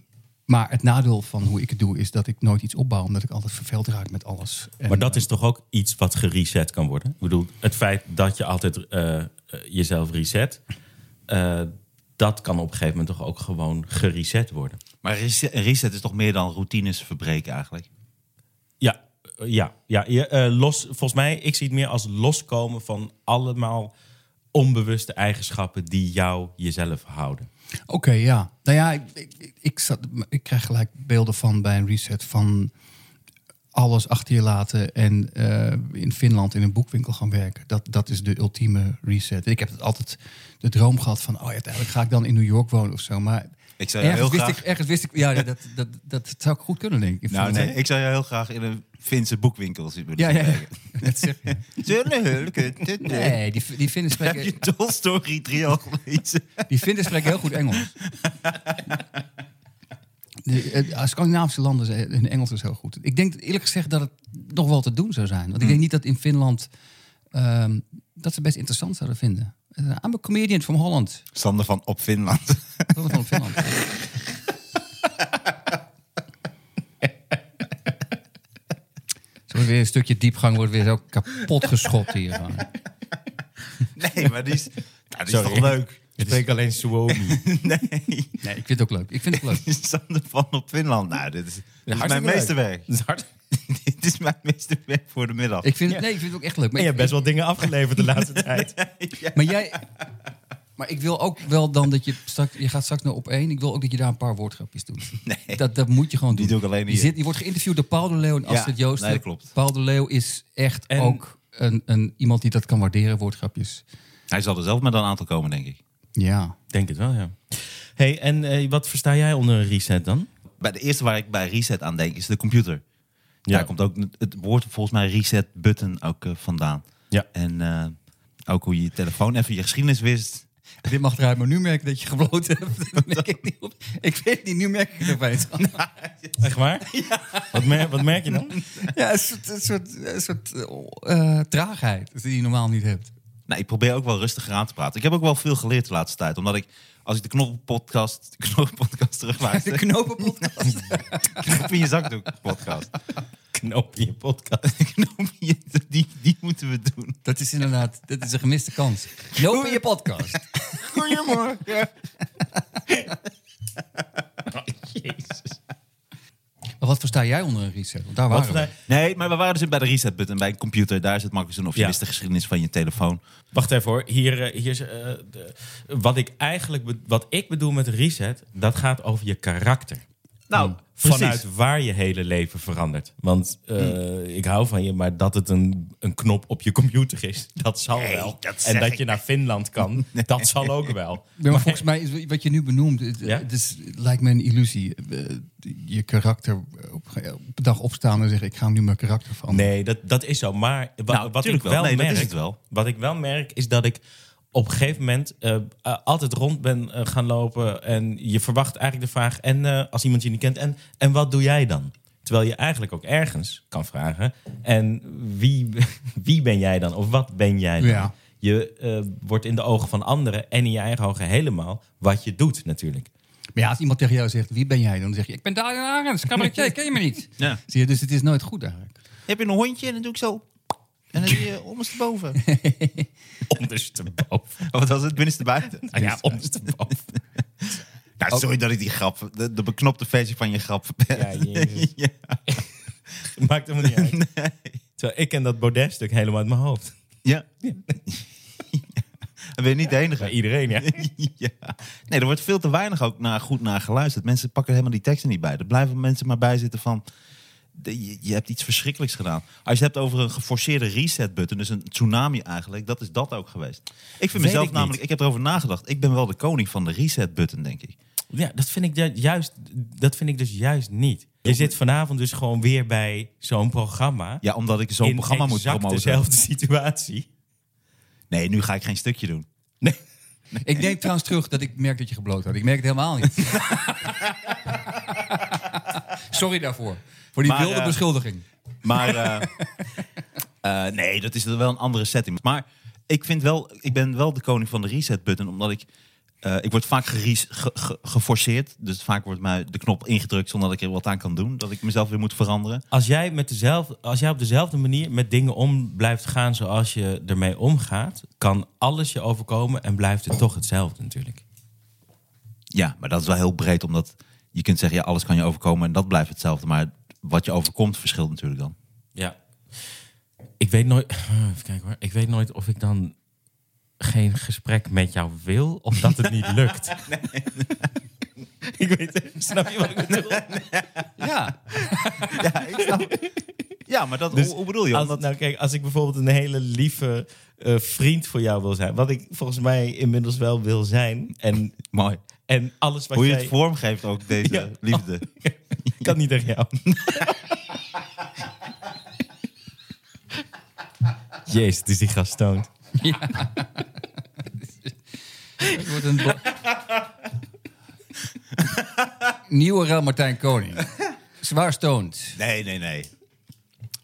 maar het nadeel van hoe ik het doe is dat ik nooit iets opbouw, omdat ik altijd verveeld raak met alles. En, maar dat eh, is toch ook iets wat gereset kan worden? Ik bedoel, het feit dat je altijd eh, eh, jezelf reset... eh, dat kan op een gegeven moment toch ook gewoon gereset worden. Maar reset, een reset is toch meer dan routines verbreken eigenlijk? Ja, eh, ja, ja. Je, eh, los, volgens mij, ik zie het meer als loskomen van allemaal onbewuste eigenschappen die jou jezelf houden. Oké, ja. Nou ja, ik, ik, ik, zat, ik krijg gelijk beelden van bij een reset van alles achter je laten en eh, in Finland in een boekwinkel gaan werken. Dat, dat is de ultieme reset. Ik heb het altijd de droom gehad van, oh ja, uiteindelijk ga ik dan in New York wonen of zo. Maar Ik zou ergens, heel wist graag... ik, ergens wist ik, ja, dat, dat, dat, dat zou ik goed kunnen, denk ik. Nou nee, ik zou jou heel graag in een Finse boekwinkel zien willen Ja, ja. Dat zeg je. Nee. Die, die Finnen Heb spreken, je Tolstoy 3 al gelezen? die Finnen spreken heel goed Engels. De, eh, Scandinavische landen, hun Engels is heel goed. Ik denk eerlijk gezegd dat het nog wel te doen zou zijn. Want ik denk niet dat in Finland ehm, dat ze best interessant zouden vinden. Eh, I'm a comedian from Holland. Sander van op Finland. Van van Finland. Zo weer een stukje diepgang wordt weer zo kapot geschopt hier. gewoon. Nee, maar die is, nou, die is toch leuk? Ik spreek alleen Suomi. Nee, Nee, ik vind het ook leuk. Ik vind het leuk. Sander van op Finland. Nou, dit is, dit is mijn meeste leuk. werk. Dat is hard. dit is mijn meeste werk voor de middag. Ik vind het, nee, ik vind het ook echt leuk. Maar En je ik- hebt best wel dingen afgeleverd de laatste tijd. Maar jij. Maar ik wil ook wel dan dat je straks. Je gaat straks naar op één. Ik wil ook dat je daar een paar woordgrapjes doet. Nee. Dat, dat moet je gewoon Die doen. doe ik alleen je, zit, je wordt geïnterviewd door Paul de Leeuw en Ja, Astrid Joosten. nee, dat klopt. Paul de Leeuw is echt En- ook een, een, iemand die dat kan waarderen, woordgrapjes. Hij zal er zelf met een aantal komen, denk ik. Ja. Denk het wel, ja. hey, en eh, wat versta jij onder een reset dan? Bij de eerste waar ik bij reset aan denk is de computer. Ja. Daar komt ook het woord volgens mij reset button ook eh, vandaan. Ja. En eh, ook hoe je je telefoon even je geschiedenis wist. Dit mag eruit, maar nu merk ik dat je gebloten hebt. Dat merk ik, niet op. ik weet niet, nu merk ik het opeens. Echt waar? Wat, mer- wat merk je dan? Ja, een soort, een soort, een soort eh, traagheid die je normaal niet hebt. Nou, ik probeer ook wel rustiger aan te praten. Ik heb ook wel veel geleerd de laatste tijd. Omdat ik, als ik de knoppenpodcast, de knoppenpodcast De terugluister... knopenpodcast. knop in je zakdoek podcast. Knoop in je podcast. knop in je, die, die moeten we doen. Dat is inderdaad, dat is een gemiste kans. Knoop in je podcast. Goedemorgen. Jezus. Maar wat versta jij onder een reset? Want daar waren we. Nee, maar we waren dus bij de reset button bij een computer. Daar het makkelijk doen of je Ja. wist de geschiedenis van je telefoon. Wacht even hoor. Hier, eh, hier is, eh, de- wat ik eigenlijk wat ik bedoel met reset, dat gaat over je karakter. Nou, Precies. vanuit waar je hele leven verandert. Want eh, ik hou van je, maar dat het een, een knop op je computer is, dat zal Nee, wel. dat en dat ik je naar Finland kan, dat zal ook wel. Maar volgens mij is wat je nu benoemt, het, Ja? het is, lijkt me een illusie. Eh, Je karakter op, op de dag opstaan en zeggen: Ik ga nu mijn karakter veranderen. Nee, dat, dat is zo. Maar wa- Nou, wat ik wel, wel. Nee, dat merk, is het wel. wat ik wel merk, is dat ik op een gegeven moment eh, eh, altijd rond ben eh, gaan lopen. En je verwacht eigenlijk de vraag: en eh, als iemand je niet kent, en, en wat doe jij dan? Terwijl je eigenlijk ook ergens kan vragen: en wie, wie ben jij dan? Of wat ben jij dan? Ja. Je eh, wordt in de ogen van anderen en in je eigen ogen helemaal wat je doet, natuurlijk. Maar ja, als iemand tegen jou zegt: Wie ben jij? Dan zeg je: Ik ben Daniel Arends, cabaretier, ken je me niet? Ja. Zie je, dus het is nooit goed eigenlijk. Heb je een hondje en dan doe ik zo. En dan zie je ondersteboven. Ondersteboven. Wat was het? Binnenstebuiten? Ah ja, ondersteboven. Nou, sorry dat ik die grap, de, de beknopte versie van je grap Ja, jezus. Ja. Maakt helemaal niet uit. Terwijl ik ken dat Baudet-stuk helemaal uit mijn hoofd. Ja. Ben je niet de enige. Bij iedereen, ja. ja. Nee, er wordt veel te weinig ook naar, goed naar geluisterd. Mensen pakken helemaal die teksten niet bij. Er blijven mensen maar bij zitten van... Je, je hebt iets verschrikkelijks gedaan. Als je het hebt over een geforceerde reset-button, dus een tsunami eigenlijk, dat is dat ook geweest. Ik vind Weet mezelf ik namelijk, ik heb erover nagedacht. Ik ben wel de koning van de reset-button, denk ik. Ja, dat vind ik ju- juist, dat vind ik dus juist niet. Je zit vanavond dus gewoon weer bij zo'n programma. Ja, omdat ik zo'n programma moet exact promoten. dezelfde situatie. Nee, nu ga ik geen stukje doen. Nee. Ik neem trouwens terug dat ik merk dat je gebloot had. Ik merk het helemaal niet. Sorry daarvoor. Voor die Maar, wilde eh, beschuldiging. Maar eh, eh, nee, dat is wel een andere setting. Maar ik vind wel, ik ben wel de koning van de reset button, omdat ik eh, ik word vaak geries- ge- ge- geforceerd. Dus vaak wordt mij de knop ingedrukt zonder dat ik er wat aan kan doen. Dat ik mezelf weer moet veranderen. Als jij, met dezelfde, als jij op dezelfde manier met dingen om blijft gaan zoals je ermee omgaat, kan alles je overkomen en blijft het toch hetzelfde natuurlijk. Ja, maar dat is wel heel breed, omdat je kunt zeggen, ja, alles kan je overkomen en dat blijft hetzelfde. Maar wat je overkomt verschilt natuurlijk dan. Ja. Ik weet nooit. Even kijken hoor. Ik weet nooit of ik dan geen gesprek met jou wil of dat het niet lukt. ik weet Snap je wat ik bedoel? Ja, ja, ik snap. Ja, maar dat, Dus hoe, hoe bedoel je? Als, nou, kijk, als ik bijvoorbeeld een hele lieve eh, vriend voor jou wil zijn, wat ik volgens mij inmiddels wel wil zijn, en, mooi. en alles wat Hoe je jij. het vormgeeft ook, deze Ja. liefde. kan niet tegen jou. Jezus, het is die gast stoned. Het wordt een Nieuwe Real Martijn Koning. Zwaar stoned. Nee, nee, nee.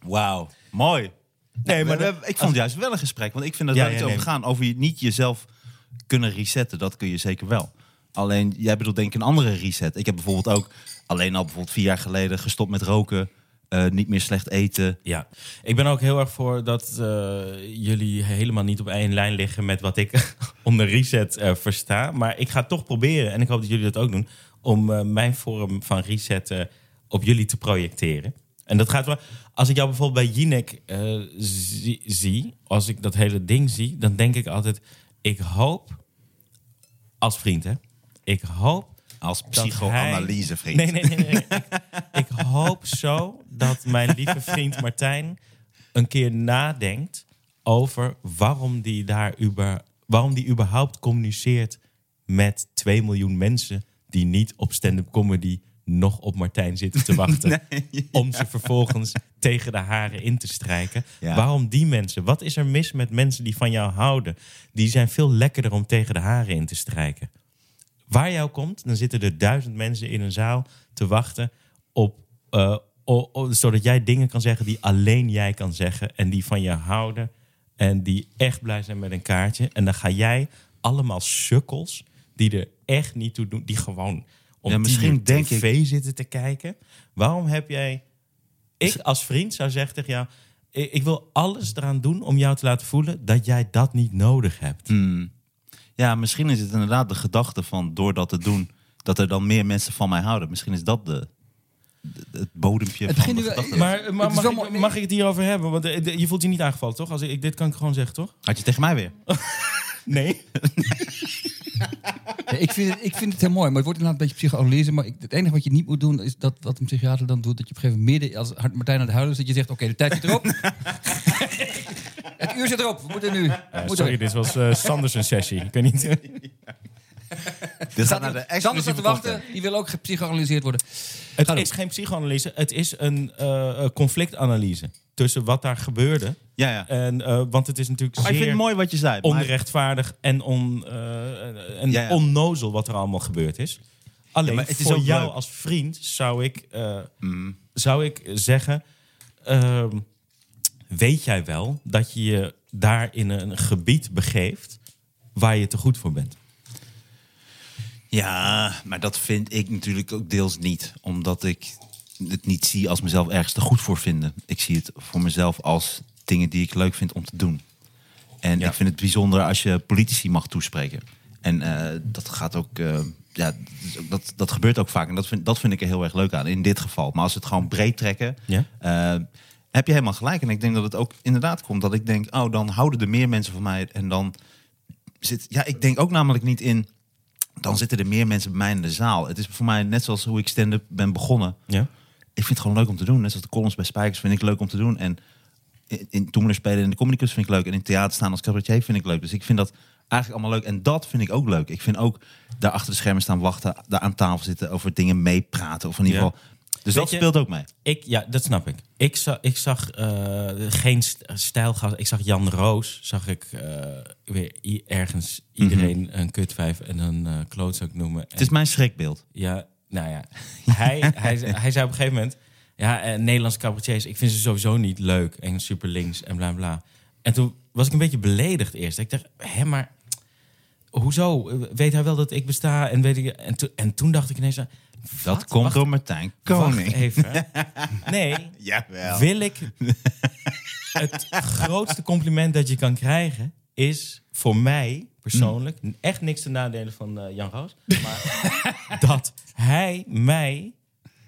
Wauw, mooi. Nee, maar dat- ik vond het juist wel een gesprek. Want ik vind dat Ja, ja, iets nee. over gaan. Over je niet jezelf kunnen resetten. Dat kun je zeker wel. Alleen, jij bedoelt denk ik een andere reset. Ik heb bijvoorbeeld ook alleen al bijvoorbeeld vier jaar geleden gestopt met roken. eh, niet meer slecht eten. Ja, ik ben ook heel erg voor dat eh, jullie helemaal niet op één lijn liggen met wat ik onder reset eh, versta. Maar ik ga toch proberen, en ik hoop dat jullie dat ook doen, om mijn vorm van reset op jullie te projecteren. En dat gaat wel. Als ik jou bijvoorbeeld bij Jinek zie, zie, als ik dat hele ding zie, dan denk ik altijd: ik hoop, als vriend hè, ik hoop Als psychoanalyse, hij- vriend. Nee, nee, nee. nee. ik, ik hoop zo dat mijn lieve vriend Martijn een keer nadenkt over waarom die daar uber, waarom die überhaupt communiceert met 2 miljoen mensen die niet op stand-up comedy nog op Martijn zitten te wachten. Om ze vervolgens tegen de haren in te strijken. Ja. Waarom die mensen? Wat is er mis met mensen die van jou houden? Die zijn veel lekkerder om tegen de haren in te strijken. Waar jou komt, dan zitten er duizend mensen in een zaal te wachten op. eh, o- o- zodat jij dingen kan zeggen die alleen jij kan zeggen. En die van je houden. En die echt blij zijn met een kaartje. En dan ga jij allemaal sukkels die er echt niet toe doen. Die gewoon om Ja, misschien denk tv zitten te kijken. Waarom heb jij... Ik als vriend zou zeggen tegen jou... Ik ik wil alles eraan doen om jou te laten voelen dat jij dat niet nodig hebt. Hmm. Ja, misschien is het inderdaad de gedachte van door dat te doen, dat er dan meer mensen van mij houden. Misschien is dat de, de- het bodempje Het van de gedachte. Maar, mag, ik, mag het hierover hebben? Want eh, de- je voelt je niet aangevallen, toch? Als ik, dit kan ik gewoon zeggen, toch? Had je tegen mij weer? Nee? Ja, ik, vind het, ik vind het heel mooi, maar het wordt inderdaad een beetje psychoanalyse. Maar ik, het enige wat je niet moet doen, is dat wat een psychiater dan doet... dat je op een gegeven moment midden, als Martijn aan het huilen is... dat je zegt, oké, de tijd zit erop. het uur zit erop, we moeten nu. moeten Sorry, dit was eh Sanders een sessie. Ik weet niet. Dit gaat naar de Sander staat te wachten, die wil ook gepsychoanalyseerd worden. Het is geen psychoanalyse, het is een eh, eh, conflictanalyse tussen wat daar gebeurde. Ja, ja. En, eh, want het is natuurlijk Maar ik vind zeer het mooi wat je zei. maar- onrechtvaardig en, on, eh, en Ja, ja. onnozel wat er allemaal gebeurd is. Alleen Ja, het is voor jou leuk. als vriend zou ik, eh, Mm. zou ik zeggen... ehm, weet jij wel dat je je daar in een gebied begeeft... waar je te goed voor bent? Ja, maar dat vind ik natuurlijk ook deels niet. Omdat ik het niet zie als mezelf ergens te goed voor vinden. Ik zie het voor mezelf als dingen die ik leuk vind om te doen. En Ja. ik vind het bijzonder als je politici mag toespreken. En eh, dat gaat ook... eh, ja, dat, dat gebeurt ook vaak. En dat vind, dat vind ik er heel erg leuk aan, in dit geval. Maar als we het gewoon breed trekken... Ja. eh, heb je helemaal gelijk. En ik denk dat het ook inderdaad komt dat ik denk... oh, dan houden er meer mensen van mij. En dan zit... Ja, ik denk ook namelijk niet in dan zitten er meer mensen bij mij in de zaal. Het is voor mij net zoals hoe ik stand-up ben begonnen. Ja? Ik vind het gewoon leuk om te doen. Net zoals de columns bij Spijkers vind ik leuk om te doen. En in, in spelen in de comicus vind ik leuk. En in theater staan als cabaretier vind ik leuk. Dus ik vind dat eigenlijk allemaal leuk. En dat vind ik ook leuk. Ik vind ook daar achter de schermen staan wachten, daar aan tafel zitten, over dingen meepraten. Of in ieder Ja. Dus dat je- speelt ook mee. Ik, ja, dat snap ik. Ik zag, ik zag eh, geen st- stijlgast. Ik zag Jan Roos. Zag ik eh, weer ergens iedereen een kutvijf en een eh klootzak noemen. Het is mijn schrikbeeld. Ja, nou ja. Hij, hij, zei- hij zei op een gegeven moment... Ja, Nederlandse cabaretiers, ik vind ze sowieso niet leuk. En super links en bla bla. En toen was ik een beetje beledigd eerst. Ik dacht, hè, maar... Hoezo? Weet hij wel dat ik besta? En, weet ik, en, en toen dacht ik ineens... Dat wat? komt Wacht- door Martijn Wacht Koning. even. Nee, Jawel. wil ik... Het grootste compliment dat je kan krijgen... is voor mij persoonlijk... echt niks te nadelen van eh, Jan Roos... maar dat hij mij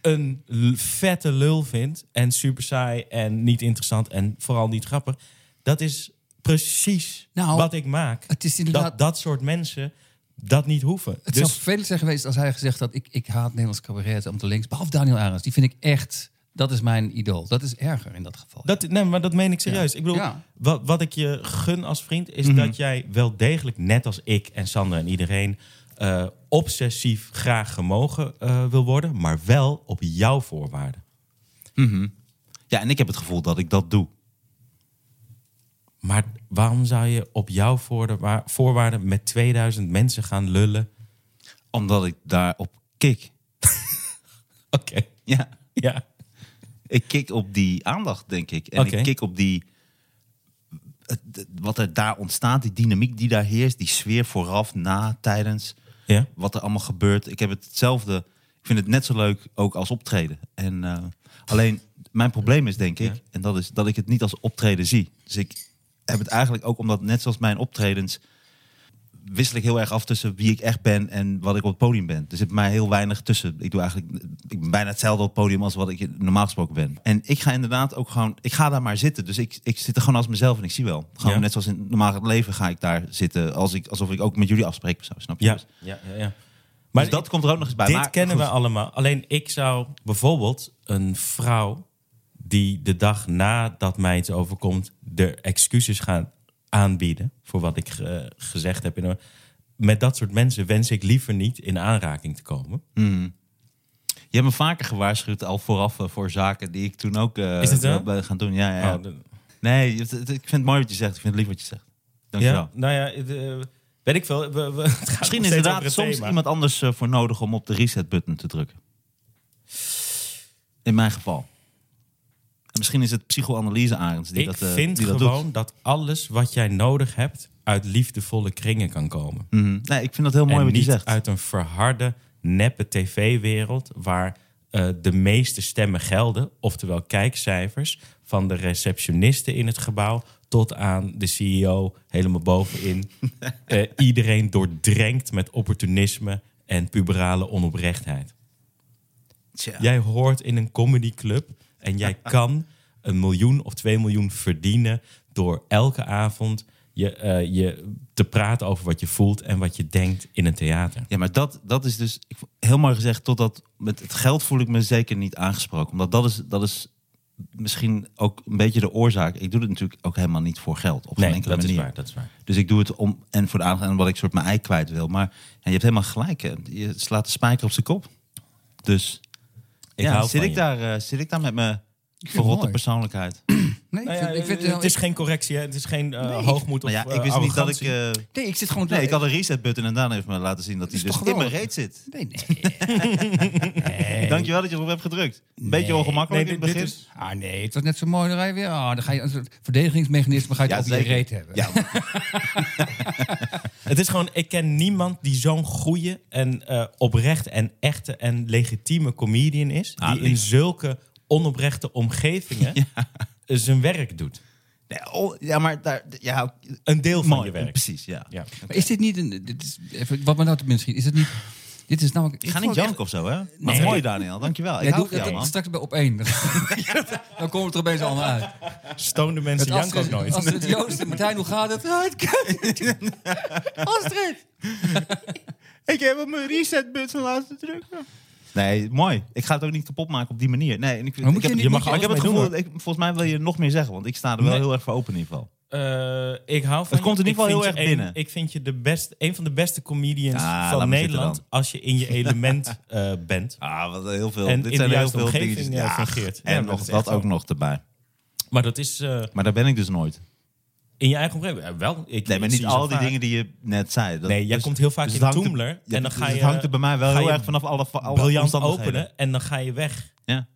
een l- vette lul vindt... en super saai en niet interessant... en vooral niet grappig. Dat is precies Nou, wat ik maak. Het is inderdaad... Dat dat soort mensen dat niet hoeven. Het zou Dus vervelend zijn geweest als hij gezegd had... ik, ik haat Nederlands cabaret om te links. Behalve Daniel Arends. Die vind ik echt... Dat is mijn idool. Dat is erger in dat geval. Dat, nee, maar dat meen ik serieus. Ja. Ik bedoel, Ja. wat, wat ik je gun als vriend is Mhm. dat jij wel degelijk, net als ik en Sander en iedereen, eh, obsessief graag gemogen eh, wil worden, maar wel op jouw voorwaarden. Ja, en ik heb het gevoel dat ik dat doe. Maar waarom zou je op jouw voorwaarden met 2000 mensen gaan lullen? Omdat ik daarop kik. Oké, Ja. ja. Ik kik op die aandacht, denk ik. En ik kik op die. Wat er daar ontstaat, die dynamiek die daar heerst, die sfeer vooraf, na, tijdens, ja. wat er allemaal gebeurt. Ik heb hetzelfde. Ik vind het net zo leuk ook als optreden. En eh, alleen mijn probleem is, denk ik, Ja. en dat is dat ik het niet als optreden zie. Dus ik heb het eigenlijk ook omdat, net zoals mijn optredens, wissel ik heel erg af tussen wie ik echt ben en wat ik op het podium ben. Er zit mij heel weinig tussen. Ik doe eigenlijk ik ben bijna hetzelfde op het podium als wat ik normaal gesproken ben. En ik ga inderdaad ook gewoon, ik ga daar maar zitten. Dus ik, ik zit er gewoon als mezelf en ik zie wel. Gewoon Ja. net zoals in het normale leven ga ik daar zitten, als ik, alsof ik ook met jullie afspreek zo, snap je? Ja, Dus- ja, ja. ja. Maar dat komt er ook nog eens bij. Dit maar, kennen goed. we allemaal. Alleen ik zou bijvoorbeeld een vrouw die de dag nadat mij iets overkomt, de excuses gaan aanbieden voor wat ik eh, gezegd heb. Een- Met dat soort mensen wens ik liever niet in aanraking te komen. Je hebt me vaker gewaarschuwd al vooraf eh, voor zaken die ik toen ook eh, Is het ben gaan doen. Ja, ja. Oh, de- Nee, ik vind het mooi wat je zegt. Ik vind het lief wat je zegt. Dank je ja, nou ja, eh, weet ik veel. We, het Misschien is inderdaad soms thema. iemand anders eh, voor nodig om op de reset-button te drukken. In mijn geval. En misschien is het psychoanalyse Arends die ik dat, eh, vind die dat gewoon doet. dat alles wat jij nodig hebt uit liefdevolle kringen kan komen. Mhm. Nee, ik vind dat heel mooi en wat je niet zegt. uit een verharde, neppe tv-wereld... waar eh, de meeste stemmen gelden, oftewel kijkcijfers... van de receptionisten in het gebouw tot aan de CEO helemaal bovenin. Eh, iedereen doordrenkt met opportunisme en puberale onoprechtheid. Tja. Jij hoort in een comedyclub en jij kan een miljoen of twee miljoen verdienen door elke avond je, eh, je te praten over wat je voelt en wat je denkt in een theater. Ja, maar dat, dat is dus ik, heel mooi gezegd. Totdat met het geld voel ik me zeker niet aangesproken. Omdat dat is, dat is misschien ook een beetje de oorzaak. Ik doe het natuurlijk ook helemaal niet voor geld. Op geen Nee, enkele dat is manier. waar. Dat is waar. Dus ik doe het om en voor de aandacht en wat ik soort mijn ei kwijt wil. Maar ja, je hebt helemaal gelijk. Hè. Je slaat de spijker op zijn kop. Dus Ik ja, hou zit, ik je. daar, eh, zit ik daar met mijn verrotte persoonlijkheid. Nee, ik Nou ja, vind, ik vind het is geen correctie, hè? het is geen eh, Nee, hoogmoed of ja, eh, ik wist niet dat ik... eh, Nee, ik zit gewoon... nee, ik had een reset button en daarna heeft me laten zien dat hij dus toch in mijn reet zit. Nee, nee. nee. Dankjewel dat je erop hebt gedrukt. Een beetje Nee. ongemakkelijk Nee, in het begin. Ah nee, het was net zo mooi. Dan ga je weer... Ah, dan ga je een soort verdedigingsmechanisme ga je Ja, het op je reet hebben. Ja, Het is gewoon, ik ken niemand die zo'n goede en eh, oprechte en echte en legitieme comedian is. Ah, die in zulke onoprechte omgevingen zijn werk doet. Nee, oh, ja maar daar, ja, Een deel van mooi, je werk. Precies, ja. Ja. Maar is dit niet een... Dit is, even, wat me nou schiet, is het niet... Dit is namelijk... Ik ga niet het janken of zo, hè? Maar Nee. mooi, Daniel. Dankjewel. Ik Ja, hou doe, van jou, man. straks bij op één. Dan komen we er opeens allemaal uit. Stoonde mensen Het janken ook Astrid, nooit. Astrid Joost en Martijn, hoe gaat het? Het. Astrid! Ik heb op mijn reset button laten drukken. Nee, mooi. Ik ga het ook niet kapot maken op die manier. Nee, en ik, ik heb, je mag, je ik heb het gevoel, dat ik, volgens mij wil je nog meer zeggen, want ik sta er wel Nee. heel erg voor open in ieder geval. Eh, ik hou van Het komt in ieder geval heel erg een- binnen. ik vind je de best, een van de beste comedians laat van Nederland als je in je element eh, bent. Ah, wat heel veel. En dit zijn de heel veel dingetjes. eh, Ja. Ja, en nog dat ook nog erbij. Maar dat is Maar daar ben ik dus nooit. In je eigen omgeving. wel, ik, Nee, maar niet al die vaak. dingen die je net zei. Dat, Nee, jij dus- komt heel vaak dus in er- Toomler en dan dus ga je... Het hangt er bij mij wel heel erg vanaf alle, alle briljant openen en dan ga je weg. Ja.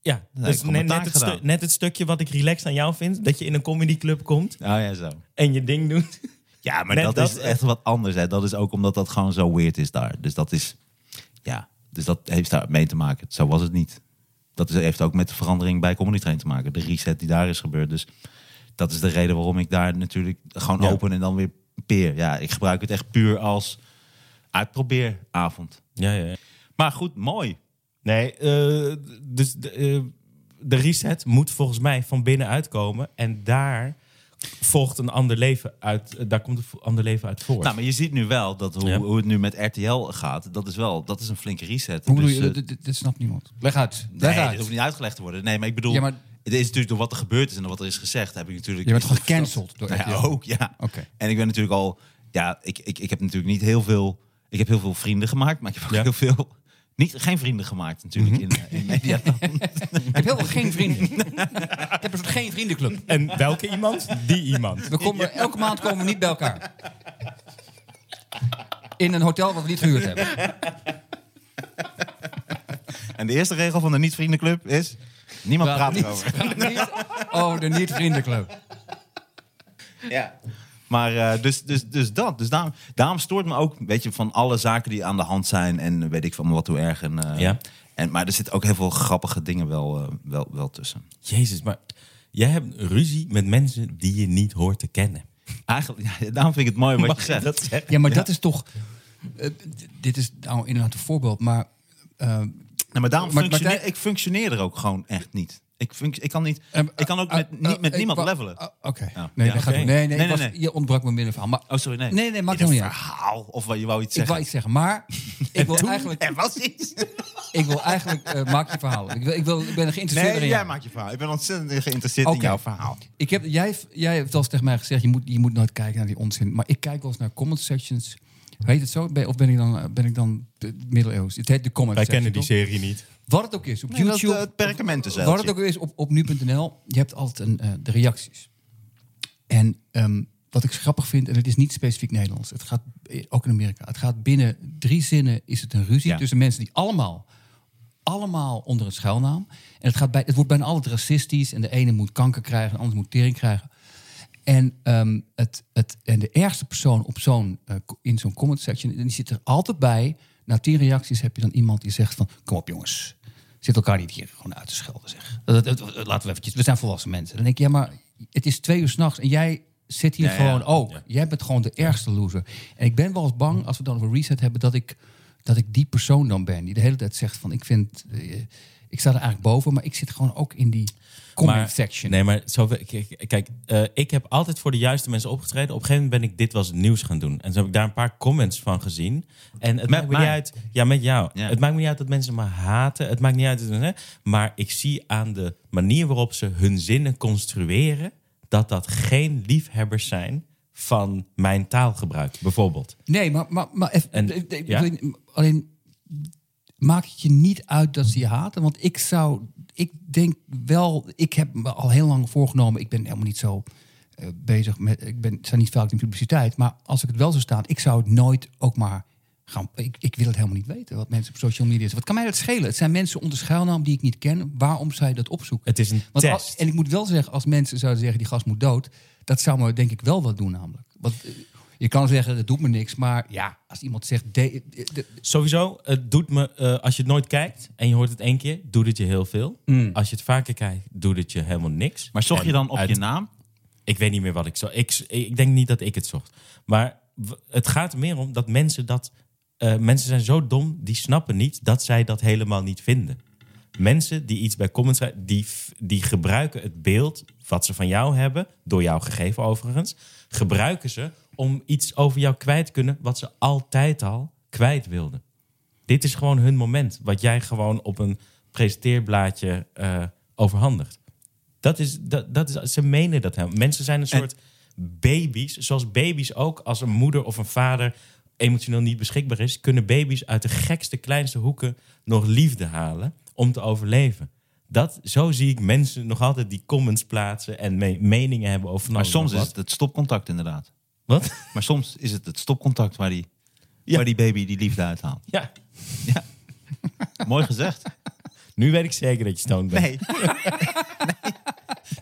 Ja, dus net, het stu- net het stukje wat ik relaxed aan jou vind. Dat je in een comedyclub komt Oh ja, zo. en je ding doet. Ja, maar dat, dat, is echt wat anders. Hè. Dat is ook omdat dat gewoon zo weird is daar. Dus dat is, ja, dus dat heeft daar mee te maken. Zo was het niet. Dat is, heeft ook met de verandering bij Comedy Train te maken. De reset die daar is gebeurd. Dus dat is de reden waarom ik daar natuurlijk gewoon Ja. open en dan weer peer. Ja, ik gebruik het echt puur als uitprobeeravond. Ja, ja, ja. Maar goed, mooi. Nee, eh, dus de, eh, de reset moet volgens mij van binnenuit komen. En daar volgt een ander leven uit. eh, daar komt een ander leven uit voort. Nou, maar je ziet nu wel dat hoe, Ja. hoe het nu met RTL gaat. Dat is wel, dat is een flinke reset. Hoe bedoel Dus, je? Dit- dit, dit snapt niemand. Leg uit. Leg Nee, uit. dat hoeft niet uitgelegd te worden. Nee, maar ik bedoel, Ja, maar- het is natuurlijk door wat er gebeurd is en door wat er is gezegd, heb ik natuurlijk. Je bent gewoon gecanceld door Nou ja, ook, ja. Oké. En ik ben natuurlijk al, ja, ik, ik, ik heb natuurlijk niet heel veel, ik heb heel veel vrienden gemaakt, maar ik heb ook Ja. heel veel, niet, geen vrienden gemaakt natuurlijk in, eh, in media. Ik heb heel veel geen vrienden. ik heb een soort geen vriendenclub. En welke iemand? Die iemand. We komen, Elke maand komen we niet bij elkaar. In een hotel wat we niet gehuurd hebben. en de eerste regel van de niet-vriendenclub is, niemand praat niet, erover. niet- oh, de niet-vriendenclub. Ja. Maar eh, dus, dus, dus dat. Dus daarom, daarom stoort me ook, weet je, van alle zaken die aan de hand zijn en weet ik van wat hoe erg. En, eh, Ja. en, maar er zitten ook heel veel grappige dingen wel, eh, wel, wel tussen. Jezus, maar jij hebt ruzie met mensen die je niet hoort te kennen. Eigenlijk, ja, daarom vind ik het mooi wat Mag je zegt. dat zeggen? Ja, maar dat is toch... dit is nou inderdaad een voorbeeld, maar... eh, Nou, maar daarom Maar- functioneer, Martijn- ik functioneer er ook gewoon echt niet. Ik, ik kan niet. eh, ik kan ook eh, met, eh, niet met ik niemand levelen. ah, Oké. Ja. Nee, Ja, oké. nee, nee, Nee, ik nee, was- nee. Je ontbrak mijn middenverhaal. Maar, Oh, sorry, nee. Nee, nee, maakt niet verhaal. Of wat je wou iets Ik zeggen. wou iets zeggen, maar ik wil eigenlijk, Er was iets. ik wil eigenlijk maak je verhaal. Ik, wil, ik, wil, ik ben geïnteresseerd Nee, in jij jou. maakt je verhaal. Ik ben ontzettend geïnteresseerd in jouw verhaal. Ik heb, jij, jij hebt eens tegen mij gezegd, je moet, je moet nooit kijken naar die onzin. Maar ik kijk wel eens naar comment sections. Heet het zo? Of ben ik dan, ben ik dan de middeleeuws? Het heet de comment Wij kennen die toch? serie niet. Wat het ook is, op Nee, dat, YouTube. eh, het perkamentenzeiltje. Wat het ook is op, op nu.nl, je hebt altijd een, eh, de reacties. En ehm, wat ik grappig vind, en het is niet specifiek Nederlands, het gaat eh, ook in Amerika. Het gaat binnen drie zinnen is het een ruzie Ja. tussen mensen die allemaal, allemaal onder een schuilnaam. En het, gaat bij, het wordt bijna altijd racistisch. En de ene moet kanker krijgen, de ander moet tering krijgen. En, ehm, het, het, en de ergste persoon op zo'n, eh, in zo'n comment section, die zit er altijd bij. Na tien reacties heb je dan iemand die zegt van... kom op jongens, zit elkaar niet hier gewoon uit te schelden, zeg. Dat, dat- dat- laten we eventjes, we zijn volwassen mensen. Dan denk ik, ja, maar het is twee uur s'nachts en jij zit hier Ja, ja. gewoon ook. Ja. Jij bent gewoon de ergste loser. En ik ben wel eens bang, als we dan over reset hebben... dat ik, dat ik die persoon dan ben, die de hele tijd zegt van... ik vind, eh, Ik sta er eigenlijk boven, maar ik zit gewoon ook in die comment Maar- section. Nee, maar zo, kijk, kijk eh, ik heb altijd voor de juiste mensen opgetreden. Op een gegeven moment ben ik dit was het nieuws gaan doen. En zo heb ik daar een paar comments van gezien. En het maakt me niet mij? uit. Ja, met jou. Ja. Het maakt me niet uit dat mensen me haten. Het maakt niet uit. Hè? Maar ik zie aan de manier waarop ze hun zinnen construeren. dat dat geen liefhebbers zijn van mijn taalgebruik, bijvoorbeeld. Nee, maar, maar, maar even, En- ja? alleen, alleen maakt het je niet uit dat ze je haten? Want ik zou, ik denk wel, ik heb me al heel lang voorgenomen, ik ben helemaal niet zo eh, bezig met, ik ben, sta niet vaak in publiciteit, maar als ik het wel zou staan, ik zou het nooit ook maar gaan, ik, ik wil het helemaal niet weten wat mensen op social media zeggen. Wat kan mij dat schelen? Het zijn mensen onder schuilnaam die ik niet ken. Waarom zou je dat opzoeken? Het is een Want test. als- en ik moet wel zeggen, als mensen zouden zeggen die gast moet dood, dat zou me denk ik wel wat doen namelijk. Want eh, je kan zeggen dat doet me niks, maar ja, als iemand zegt de, de- de- Sowieso, het doet me, eh, als je het nooit kijkt en je hoort het één keer, doet het je heel veel. Als je het vaker kijkt, doet het je helemaal niks. Maar zocht je dan op uit- je naam? Ik weet niet meer wat ik zocht. Ik, ik denk niet dat ik het zocht. Maar w- het gaat er meer om dat mensen dat... eh, mensen zijn zo dom, die snappen niet dat zij dat helemaal niet vinden. Mensen die iets bij comments schrijven, die, die gebruiken het beeld wat ze van jou hebben, door jou gegeven overigens, gebruiken ze om iets over jou kwijt te kunnen wat ze altijd al kwijt wilden. Dit is gewoon hun moment, wat jij gewoon op een presenteerblaadje eh, overhandigt. Dat is, dat, dat is, ze menen dat helemaal. Mensen zijn een En- soort baby's. Zoals baby's ook, als een moeder of een vader emotioneel niet beschikbaar is, kunnen baby's uit de gekste, kleinste hoeken nog liefde halen om te overleven. Dat, zo zie ik mensen nog altijd die comments plaatsen en me- meningen hebben over Maar soms is het het stopcontact inderdaad. Wat. Maar soms is het het stopcontact waar die, Ja. waar die baby die liefde uithaalt. Ja, Mooi gezegd. nu weet ik zeker dat je stoned bent. Nee,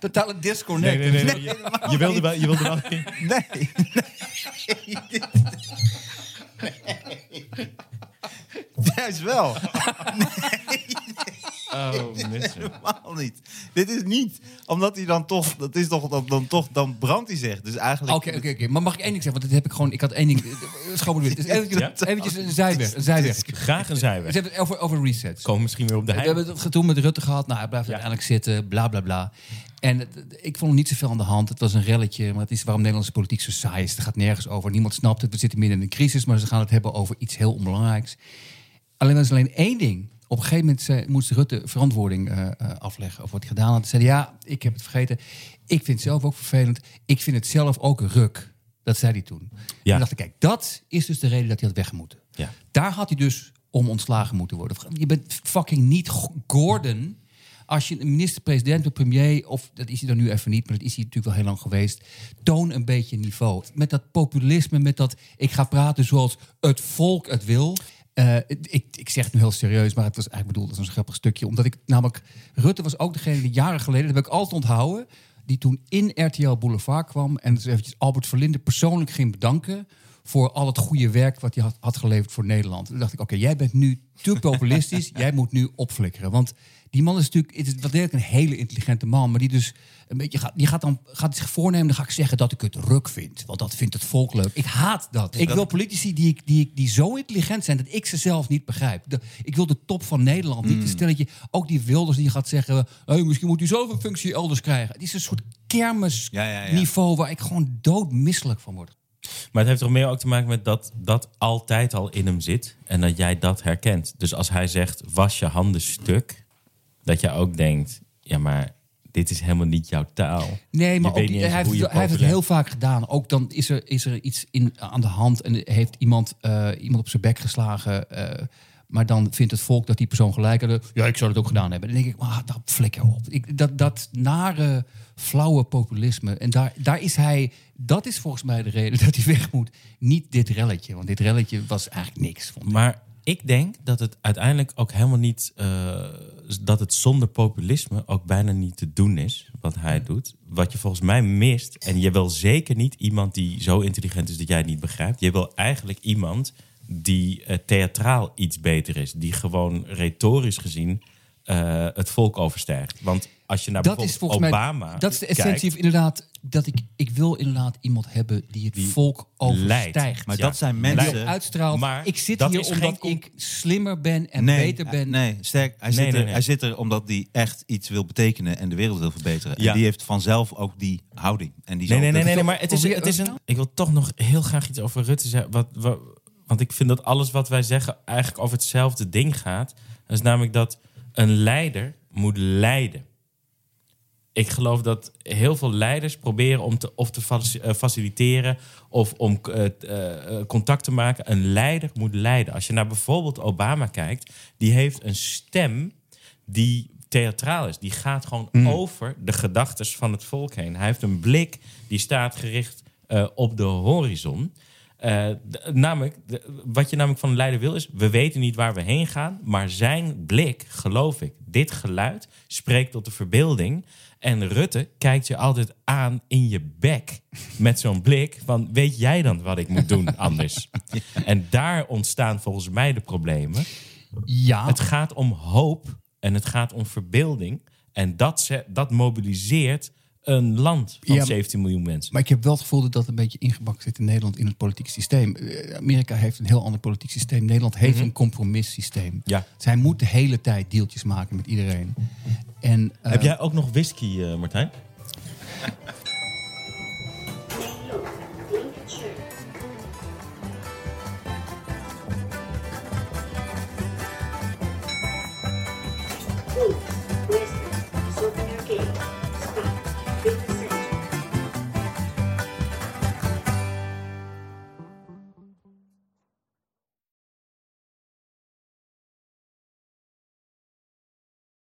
totale disconnect. nee, nee. nee. Je, je wilde wel, je wilde wel. nee. Juist wel. Oh, mensen. Helemaal niet. Dit is niet. Omdat hij dan toch. Dat is toch. Dan, dan, toch, dan brandt hij zich. Dus eigenlijk. Oké, oké, oké. Maar mag ik één ding zeggen? Want dat heb ik gewoon. Ik had één ding. eh, Schoon me weer. Dus eventjes, Ja? eventjes een zijweg. Een zijweg. Graag een We zijweg. hebben het over, over resets. Komen misschien weer op de We heim. hebben het toen met Rutte gehad. Nou, hij blijft Ja. uiteindelijk zitten. Bla bla bla. En het- ik vond er niet zoveel aan de hand. Het was een relletje. Maar het is waarom Nederlandse politiek zo saai is. Het gaat nergens over. Niemand snapt het. We zitten midden in een crisis. Maar ze gaan het hebben over iets heel onbelangrijks. Alleen er is alleen één ding. Op een gegeven moment zei- moest Rutte verantwoording eh, eh, afleggen over wat hij gedaan had. Hij zei: Ja, ik heb het vergeten. Ik vind het zelf ook vervelend. Ik vind het zelf ook ruk. Dat zei hij toen. Ja. En dacht ik: Kijk, dat is dus de reden dat hij had weg moeten. Ja. Daar had hij dus om ontslagen moeten worden. Je bent fucking niet Gordon. Als je een minister-president of premier, of dat is hij dan nu even niet, maar dat is hij natuurlijk wel heel lang geweest. Toon een beetje niveau. Met dat populisme, met dat ik ga praten zoals het volk het wil. Eh, ik, ik zeg het nu heel serieus, maar het was eigenlijk bedoeld als een grappig stukje. Omdat ik namelijk, Rutte was ook degene die jaren geleden, dat heb ik altijd onthouden, die toen in RTL Boulevard kwam en dus eventjes Albert Verlinde persoonlijk ging bedanken voor al het goede werk wat hij had, had geleverd voor Nederland. Toen dacht ik, oké, jij bent nu te populistisch, jij moet nu opflikkeren. Want die man is natuurlijk, het is wel degelijk een hele intelligente man, maar die dus een beetje gaat, die gaat dan gaat zich voornemen, dan ga ik zeggen dat ik het ruk vind, want dat vindt het volk leuk. Ik haat dat. Ik wil politici die, ik- die, ik- die zo intelligent zijn dat ik ze zelf niet begrijp. De- ik wil de top van Nederland, niet een stelletje, ook die Wilders die gaat zeggen, hey, misschien moet u zelf een functie elders krijgen. Het is een soort kermisniveau Ja, ja, ja. waar ik gewoon doodmisselijk van word. Maar het heeft toch meer ook te maken met dat dat altijd al in hem zit en dat jij dat herkent. Dus als hij zegt was je handen stuk, dat jij ook denkt, ja maar dit is helemaal niet jouw taal. Nee, Je maar ook, hij, heeft, je hij heeft het heel vaak gedaan. Ook dan is er, is er iets in, aan de hand en heeft iemand, eh, iemand op zijn bek geslagen. eh, maar dan vindt het volk dat die persoon gelijk had. Ja, ik zou dat ook gedaan hebben. Dan denk ik, maar dat flikker op. Ik, dat, dat nare, flauwe populisme. En daar, daar is hij, dat is volgens mij de reden dat hij weg moet. Niet dit relletje, want dit relletje was eigenlijk niks. Vond ik. Maar ik denk dat het uiteindelijk ook helemaal niet, eh, dat het zonder populisme ook bijna niet te doen is wat hij doet. Wat je volgens mij mist, en je wil zeker niet iemand die zo intelligent is dat jij het niet begrijpt. Je wil eigenlijk iemand die eh, theatraal iets beter is, die gewoon retorisch gezien eh, het volk overstijgt. Want als je naar Dat is bijvoorbeeld Obama mij, dat is de essentie of inderdaad dat ik, ik wil inderdaad iemand hebben die het Die volk overstijgt. leidt. Maar Ja, dat zijn Die mensen... ook uitstraalt. Maar ik zit dat hier omdat geen ik slimmer ben en nee, beter ben. Nee, sterk. Hij, Nee, zit nee, er, nee. hij zit er omdat hij echt iets wil betekenen en de wereld wil verbeteren. Ja. En die heeft vanzelf ook die houding. En die Nee, nee, nee, nee, nee, maar het is, het is een... Ik wil toch nog heel graag iets over Rutte zeggen. Wat, wat, want ik vind dat alles wat wij zeggen eigenlijk over hetzelfde ding gaat. Dat is namelijk dat een leider moet leiden. Ik geloof dat heel veel leiders proberen om te, of te eh, faciliteren of om eh, eh, contact te maken. Een leider moet leiden. Als je naar bijvoorbeeld Obama kijkt, die heeft een stem die theatraal is. Die gaat gewoon over de gedachten van het volk heen. Hij heeft een blik die staat gericht op de horizon. Namelijk, wat je namelijk van een leider wil is... we weten niet waar we heen gaan... maar zijn blik, geloof ik, dit geluid... spreekt tot de verbeelding. En Rutte kijkt je altijd aan in je bek... met zo'n blik van... weet jij dan wat ik moet doen anders? En daar ontstaan volgens mij de problemen. Ja, Het gaat om hoop en het gaat om verbeelding. En dat, ze, dat mobiliseert een land van Ja, maar- 17 miljoen mensen. maar ik heb wel het gevoel dat dat een beetje ingebakken zit in Nederland in het politiek systeem. Eh, Amerika heeft een heel ander politiek systeem. Nederland heeft een compromissysteem. Ja. Zij moet de hele tijd deeltjes maken met iedereen. En, eh, Heb jij ook nog whisky, eh, Martijn?